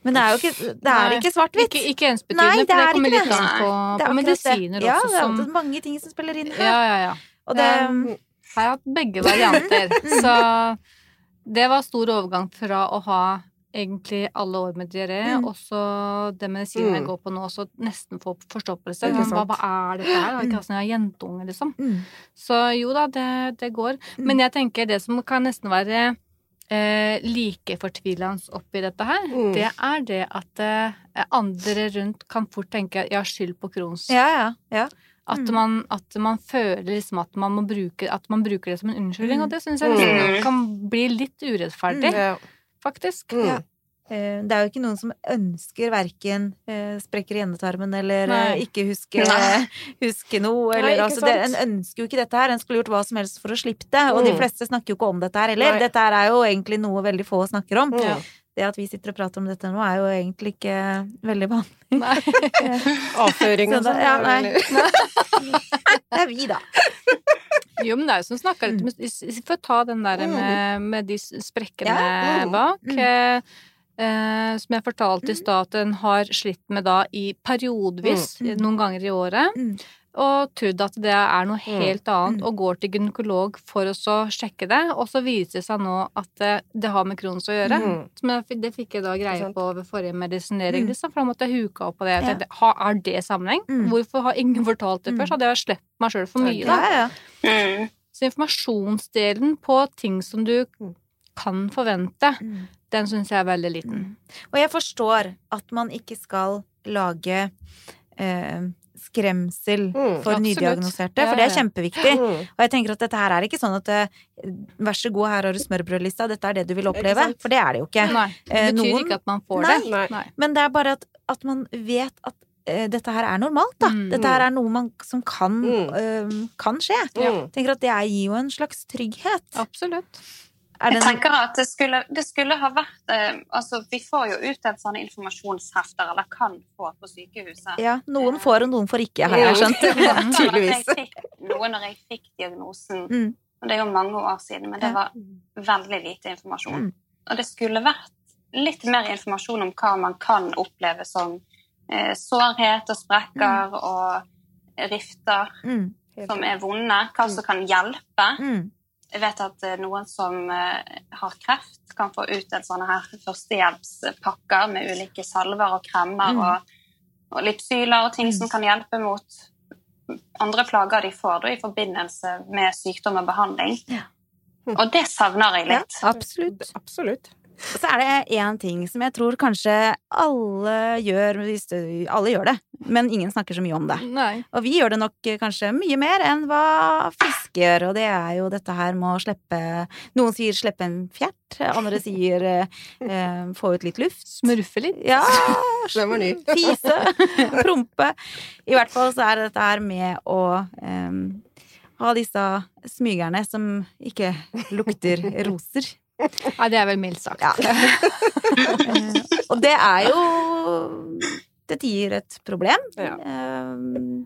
Men det er jo ikke, det er ikke svart-hvitt. Ikke, ikke ensbetydende, for det kommer litt an på, på medisiner ja, også. Ja, det er mange ting som spiller inn her. Ja, ja, ja. Og det, um, har hatt begge varianter. så det var stor overgang fra å ha egentlig alle år med diaré. Mm. Også det medisinen mm. jeg går på nå, også nesten får forstoppelse. Hva, hva, er dette her? Ikke ikke jeg har jentunge, liksom. Mm. Så jo da, det, det går. Mm. Men jeg tenker det som kan nesten være eh, like fortvilende oppi dette her, mm. det er det at eh, andre rundt kan fort tenke at 'jeg har skyld på Crohns'. Ja, ja, ja. At, mm. man, at, man, føler liksom at man, må bruke, at man bruker det som en unnskyldning, og det syns jeg liksom kan bli litt urettferdig. Ja faktisk. Mm. Ja. Eh, det er jo ikke noen som ønsker verken eh, sprekker i endetarmen eller Nei. Eh, ikke huske, huske noe. Eller, Nei, altså, det, en ønsker jo ikke dette her. En skulle gjort hva som helst for å slippe det. Og mm. de fleste snakker jo ikke om dette her heller. Nei. Dette her er jo egentlig noe veldig få snakker om. Ja. Det at vi sitter og prater om dette nå, er jo egentlig ikke veldig vanlig. Nei. Avføring og sånn. Ja, nei. det er vi, da. Jo, men det er jo som snakka litt For å ta den der mm. med, med de sprekkene ja. Mm. bak. Mm. Eh, som jeg fortalte i stad, at den har slitt med da i periodevis, mm. noen ganger i året. Mm. Og trodd at det er noe helt annet, og går til gynekolog for å sjekke det. Og så viser det seg nå at det, det har med Crohns å gjøre. Mm. det fikk jeg da greie på ved forrige medisinering, liksom, for da måtte jeg huke opp på det. Ja. Tenkte, er det sammenheng? Hvorfor har ingen fortalt det før? Så hadde jeg sluppet meg sjøl for mye, da. Ja, ja. Så informasjonsdelen på ting som du kan forvente, den syns jeg er veldig liten. Og jeg forstår at man ikke skal lage eh, skremsel mm, for nydiagnoserte, for det er kjempeviktig. Mm. Og jeg tenker at dette her er ikke sånn at eh, vær så god, her har du smørbrødlista, dette er det du vil oppleve. For det er det jo ikke. Nei, det eh, betyr Noen, ikke at man får nei, det. Nei. Men det er bare at, at man vet at uh, dette her er normalt, da. Mm. Dette her er noe man, som kan, uh, kan skje. Jeg tenker at det gir jo en slags trygghet. Absolutt. Jeg tenker at det skulle, det skulle ha vært eh, altså Vi får jo utdelt sånne informasjonshefter, eller kan få på sykehuset. Ja, noen får og noen får ikke, har jeg skjønt. Tydeligvis. Noe når jeg fikk diagnosen. Mm. Og det er jo mange år siden, men det var veldig lite informasjon. Mm. Og det skulle vært litt mer informasjon om hva man kan oppleve som eh, sårhet og sprekker mm. og rifter. Som er vonde, hva som kan hjelpe. Mm. Jeg vet at eh, noen som eh, har kreft, kan få utdelt sånne her førstehjelpspakker med ulike salver og kremmer mm. og, og lipsyler og ting mm. som kan hjelpe mot andre plager de får da, i forbindelse med sykdom og behandling. Ja. Og det savner jeg litt. Ja, absolutt. absolutt. Så er det én ting som jeg tror kanskje alle gjør Alle gjør det, men ingen snakker så mye om det. Nei. Og vi gjør det nok kanskje mye mer enn hva fisk gjør, og det er jo dette her med å slippe Noen sier slippe en fjert, andre sier eh, få ut litt luft. Smurfe litt. Ja. Den var ny. Fise. Prompe. I hvert fall så er det dette her med å eh, ha disse smygerne som ikke lukter roser. Nei, det er vel mildt sagt. Ja. og det er jo Det gir et problem. Ja. Um,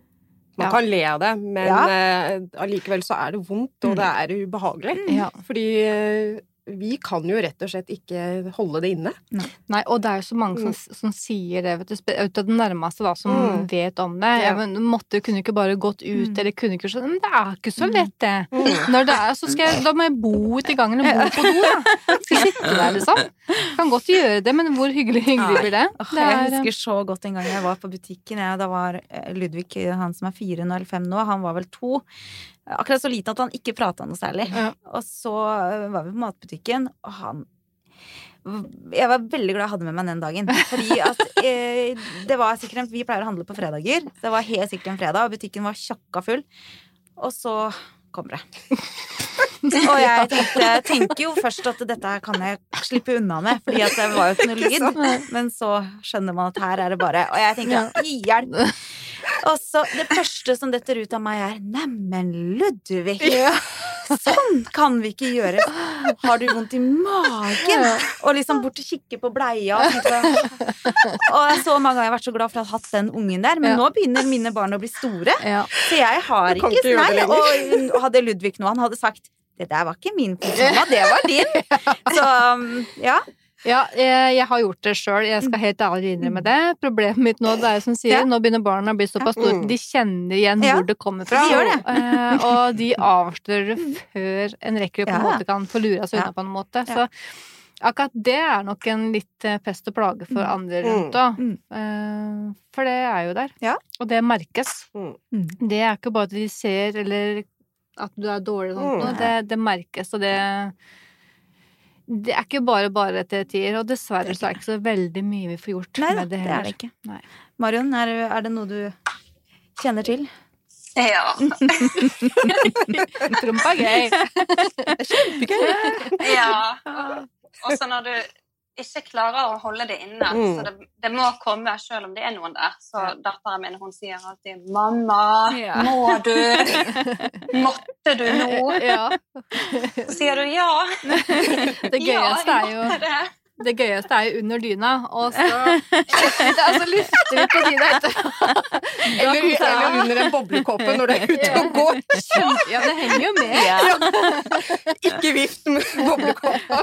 man kan le av det, men ja. uh, så er det vondt, og det er ubehagelig. Ja. Fordi uh, vi kan jo rett og slett ikke holde det inne. Nei, og det er jo så mange som, mm. som sier det, vet du, ut av den nærmeste da, som mm. vet om det. Ja. men måtte, kunne ikke bare gått ut, mm. eller kunne ikke sånn Men det er ikke så mm. lett, det. Mm. Når det er, så skal jeg, da må jeg bo ute i gangen, eller bo på do, da. Skal sitte der, liksom? Kan godt gjøre det, men hvor hyggelig, hyggelig blir det? det er, jeg husker så godt en gang jeg var på butikken. jeg, da var eh, Ludvig, han som er fire eller fem nå, han var vel to. Akkurat så liten at han ikke prata noe særlig. Ja. Og så øh, var vi på matbutikken, og han jeg var veldig glad jeg hadde med meg den dagen. Fordi at eh, det var sikkert Vi pleier å handle på fredager. Det var helt sikkert en fredag, og butikken var tjokka full. Og så kommer det. Og jeg tenkte, tenker jo først at dette kan jeg slippe unna med, fordi at det var jo ikke noe lyd. Men så skjønner man at her er det bare Og jeg tenker hjelp! Og så det første som detter ut av meg, er neimen, Ludvig! Ja. Sånn kan vi ikke gjøre! Har du vondt i magen? Og liksom bort og kikke på bleia. Og, så mange ganger jeg har vært så glad for å ha hatt den ungen der, men ja. nå begynner mine barn å bli store. Ja. Så jeg har ikke, ikke Nei, og, og hadde Ludvig noe, han hadde sagt det der var ikke min mamma, det var din. Så um, ja. Ja, jeg, jeg, har gjort det sjøl. Jeg skal helt ærlig innrømme det. Problemet mitt nå det er som sier, ja. nå begynner barna å bli såpass store. Mm. De kjenner igjen hvor det kommer fra. De det. Og, og de avslører det før en rekker på en måte kan få lura seg unna på en måte. Så akkurat det er nok en litt eh, pest og plage for mm. andre rundt òg. Mm. Eh, for det er jo der. Ja. Og det merkes. Mm. Det er ikke bare at de ser eller at du er dårlig sånn. Det, det merkes, og det det er ikke bare bare til tier, og dessverre så er det ikke så veldig mye vi får gjort Nei, med det heller. Det er det ikke. Nei. Marion, er, er, det noe du kjenner til? Ja. Prompa gøy. Kjempegøy. ja. Og så når du ikke klarer å holde det inne. Mm. Så det, det, må komme selv om det er noen der. Så datteren min hun sier alltid 'Mamma, ja. må du? Måtte du nå?' Ja. Så sier du ja. Det gøyeste ja, er jo det gøyeste er jo under dyna, og så, altså, lufter vi på dyna etterpå. Eller, eller, under en boblekåpe når du er ute og går. Ja, det henger jo med. Ja. Ikke vift med boblekåpa.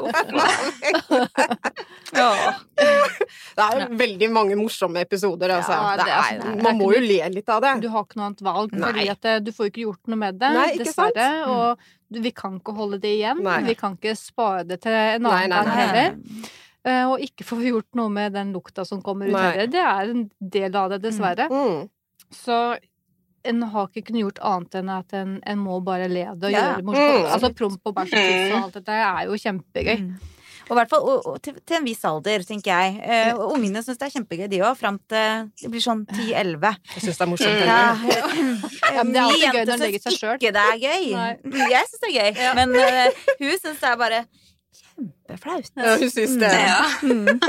Ja. Det er veldig mange morsomme episoder, altså. Ja, det er, det er, man må jo le litt av det. Du har ikke noe annet valg, fordi at eh, du får ikke gjort noe med det, Nei, dessverre. Sant? Og vi kan ikke holde det igjen. Nei. Vi kan ikke spare det til en annen gang heller. Eh, og ikke får vi gjort noe med den lukta som kommer ut heller. Det er en del av det, dessverre. Mm. Mm. Så en har ikke kunnet gjort annet enn at en, en må bare le det og ja. gjøre det morsomt. Mm. Altså promp og bæsj og tiss og alt dette er jo kjempegøy. Mm. Og i hvert fall og, og, til, til, en viss alder, tenker jeg. Uh, og ungene syns det er kjempegøy, de òg. Fram til det blir sånn 10-11. Jeg syns det er morsomt. Ja, ja, men det er alltid gøy når en legger seg sjøl. Ikke det er gøy. Nei. Jeg syns det er gøy. Ja. Men uh, hun syns det er bare kjempeflaut. Ja, hun syns det. Ja. Mm.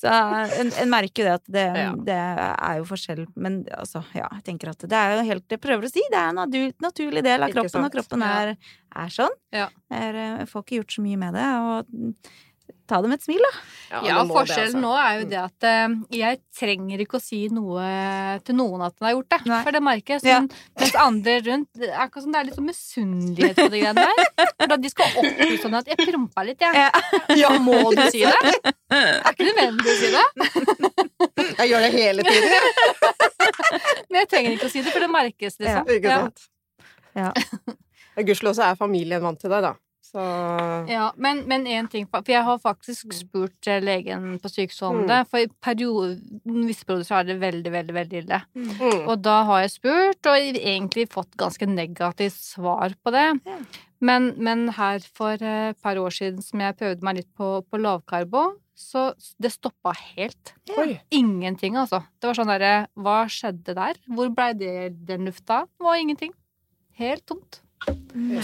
Så en, en, merker jo det at det, ja. det, er jo forskjell, men altså, ja, jeg tenker at det er jo helt Jeg prøver å si, det er en naturlig del av kroppen, og kroppen er, er sånn. Jeg får ikke gjort så mye med det. Og ta det med et smil, da. Ja, ja forskjellen det, altså. nå er jo det at uh, jeg trenger ikke å si noe til noen at den har gjort det. Nei. For det merker jeg. Sånn, ja. Mens andre rundt Det er akkurat som det er litt sånn misunnelighet på de greiene der. For da de skal opplyse sånn at 'jeg prompa litt', jeg. Ja. ja, må du si det? Er ikke nødvendig å si det. Jeg gjør det hele tiden, Men jeg trenger ikke å si det, for det merkes, liksom. Ja, ikke sant. Ja. Gudskjelov så er familien vant til deg, da. Så... Ja, men én ting For jeg har faktisk mm. spurt eh, legen på sykehuset om mm. det. For i perioden visse perioder så er det veldig, veldig veldig ille. Mm. mm. Og da har jeg spurt, og egentlig fått ganske negativt svar på det. Ja. Men, men, her for et par år siden som jeg prøvde meg litt på, på lavkarbo, så det stoppa helt. Ja. Ingenting, altså. Det var sånn derre Hva skjedde der? Hvor blei den lufta? Det var ingenting. Helt tomt.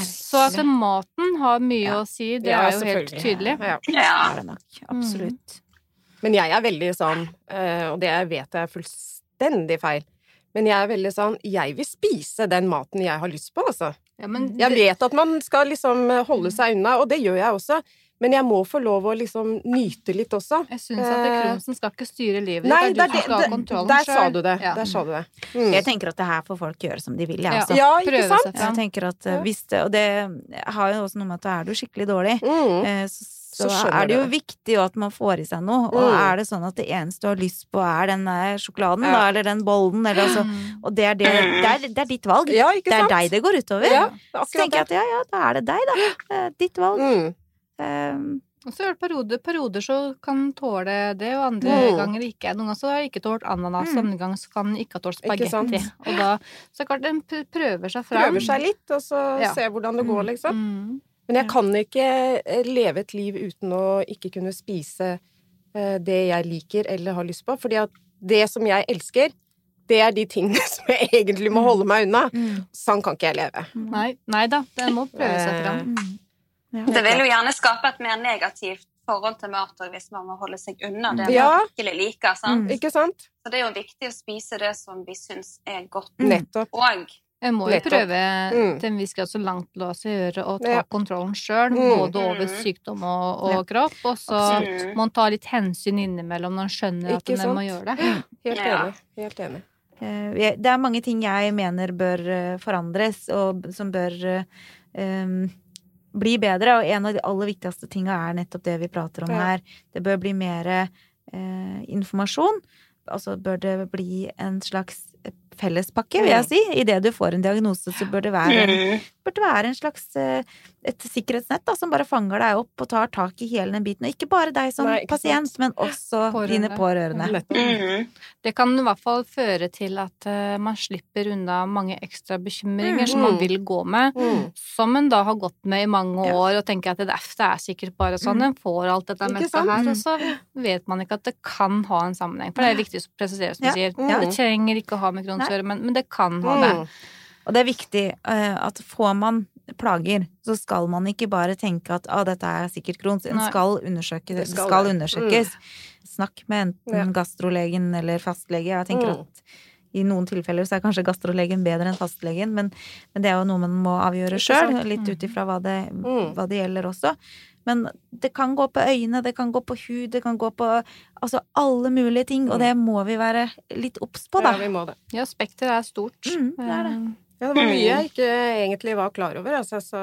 Så at maten har mye ja. å si, det ja, er jo helt tydelig. Ja. ja. Det er nok. Absolutt. Mm. Men jeg er veldig sånn, eh, og det vet jeg er fullstendig feil, men jeg er veldig sånn Jeg vil spise den maten jeg har lyst på, altså. Ja, jeg vet at man skal liksom holde seg unna, og det gjør jeg også. Men jeg må få lov å liksom nyte litt også. Jeg syns at Kronsen skal ikke styre livet ditt. Nei, det er du som skal ha kontrollen Der sa du det. Ja. Der sa du det. Mm. Jeg tenker at det her får folk gjøre som de vil, jeg, også. Ja, ikke sant? Jeg tenker at eh, hvis det, Og det har jo også noe med at er du skikkelig dårlig, mm. Eh, så, så, så er det jo det. viktig at man får i seg noe. Og mm. er det sånn at det eneste du har lyst på, er den sjokoladen, ja. da, eller den bollen, eller altså Og det er, det, det, er, det er ditt valg. Ja, det er deg det går utover. Ja, så tenker jeg at ja, ja, da er det deg, da. Ditt valg. Mm. Um, og så er det perioder, perioder så kan tåle det, og andre mm. ganger ikke. Noen ganger så har jeg ikke tålt ananas, mm. andre ganger så kan jeg ikke ha tålt spagetti. Og da så klart den prøver seg fram. Prøver seg litt, og så ja. ser hvordan det går, mm. liksom. Mm. Men jeg kan ikke eh, leve et liv uten å ikke kunne spise eh, det jeg liker eller har lyst på. Fordi at det som jeg elsker, det er de tingene som jeg egentlig må mm. holde meg unna. Mm. Sånn kan ikke jeg leve. Nei, nei da, det må prøve seg fram. Ja. Det vil jo gjerne skape et mer negativt forhold til mat hvis man må holde seg unna det ja. man virkelig liker. Sant? Mm. Ikke sant? Så det er jo viktig å spise det som vi syns er godt. Mm. Nettopp. Og jeg må jo Nettopp. prøve mm. til en viss grad så langt la seg gjøre å ta ja. kontrollen sjøl, mm. både over mm. sykdom og, og ja. kropp, og så må man ta litt hensyn innimellom når man skjønner at man må gjøre det. Helt enig. Helt enig. Eh, det er mange ting jeg mener bør eh, forandres, og som bør um, bli bedre. Og en av de aller viktigste tinga er nettopp det vi prater om her. Det bør bli mer eh, informasjon. Altså bør det bli en slags fellespakke, vil jeg si. Idet du får en diagnose, så bør det være en, mm. det være en slags eh, et sikkerhetsnett da, som bare fanger deg opp og tar tak i hele den biten. Og ikke bare deg som Nei, pasient, men også pårørende. dine pårørende. Mm. Det kan i hvert fall føre til at uh, man slipper unna mange ekstra bekymringer mm. som man vil gå med, mm. som en da har gått med i mange år, ja. og tenker at det er, det er sikkert bare sånn, mm. en får alt dette meste her, og så vet man ikke at det kan ha en sammenheng. For det er viktig å presisere, som du sier. Det trenger ikke å ha med Crohns å gjøre, men, men, det kan ha det. Og det er viktig uh, at får man plager, så skal man ikke bare tenke at ah, dette er sikkert Crohns. En skal, undersøke, det skal, skal undersøkes. Mm. Snakk med enten ja. gastrolegen eller fastlege. Jeg tenker mm. at i noen tilfeller så er kanskje gastrolegen bedre enn fastlegen, men, men det er jo noe man må avgjøre sjøl, litt ut ifra hva, mm. hva, det gjelder også. Men det kan gå på øyne, det kan gå på hud, det kan gå på altså alle mulige ting, og mm. det må vi være litt obs på, da. Ja, vi må det. Ja, spekteret er stort. Mm, det er det. Eh, ja, det var mye jeg ikke egentlig var klar over, altså, så,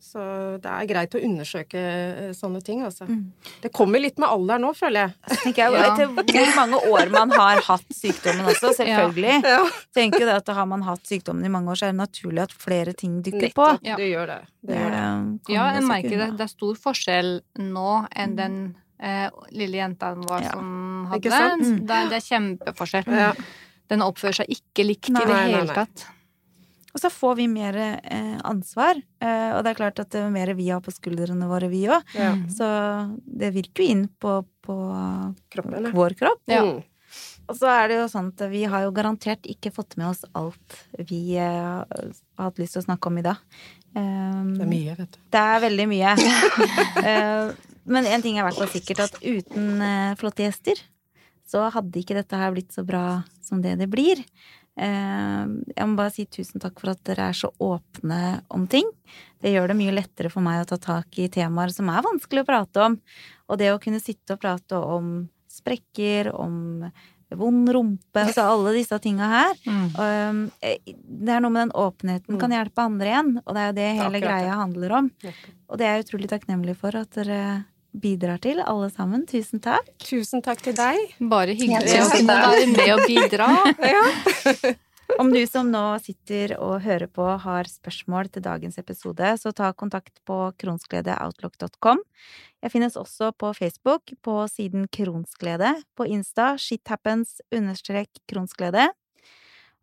så det er greit å undersøke eh, sånne ting, altså. Mm. Det kommer litt med alderen nå, føler jeg. Så tenker jeg ja. Etter hvor mange år man har hatt sykdommen også, selvfølgelig. Ja. Ja. Tenker jo det at Har man hatt sykdommen i mange år, så er det naturlig at flere ting dukker på. Ja. Det gjør det. det, gjør det. Ja, jeg merker det. Det er stor forskjell nå enn mm. den eh, lille jenta vår som hadde det. Mm. Det, er kjempeforskjell. Den oppfører seg ikke likt nei, i det hele tatt. Og så får vi mer eh, ansvar. Eh, og det er klart at det er mer vi har på skuldrene våre, vi òg. Ja. Så det virker jo inn på, på Kroppen, vår kropp. Ja. Mm. Og så er det jo sånn at vi har jo garantert ikke fått med oss alt vi eh, har hatt lyst til å snakke om i dag. Um, det er mye, vet du. Det er veldig mye. uh, men én ting er i hvert fall sikkert, at uten uh, flotte gjester så hadde ikke dette her blitt så bra som det det blir. Jeg må bare si tusen takk for at dere er så åpne om ting. Det gjør det mye lettere for meg å ta tak i temaer som er vanskelig å prate om. Og det å kunne sitte og prate om sprekker, om vond rumpe, altså alle disse tinga her. Mm. det er noe med den åpenheten kan mm. hjelpe andre igjen, og det er jo det hele greia handler om. Og det er jeg utrolig takknemlig for at dere bidrar til, alle sammen. Tusen takk. Tusen takk til deg. Bare hyggelig å kunne være med og bidra. ja. Om du som nå sitter og hører på har spørsmål til dagens episode, så ta kontakt på kronskledeoutlook.com. Jeg finnes også på Facebook på siden Kronsglede, på Insta shithappens understrek kronsglede.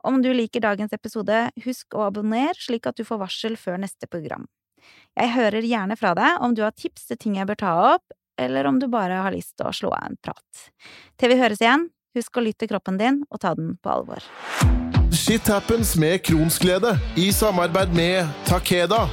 Om du liker dagens episode, husk å abonnere slik at du får varsel før neste program. Jeg hører gjerne fra deg om du har tips til ting jeg bør ta opp, eller om du bare har lyst til å slå av en prat. Til vi høres igjen, husk å lytte kroppen din og ta den på alvor. Shit happens med Kronsglede i samarbeid med Takeda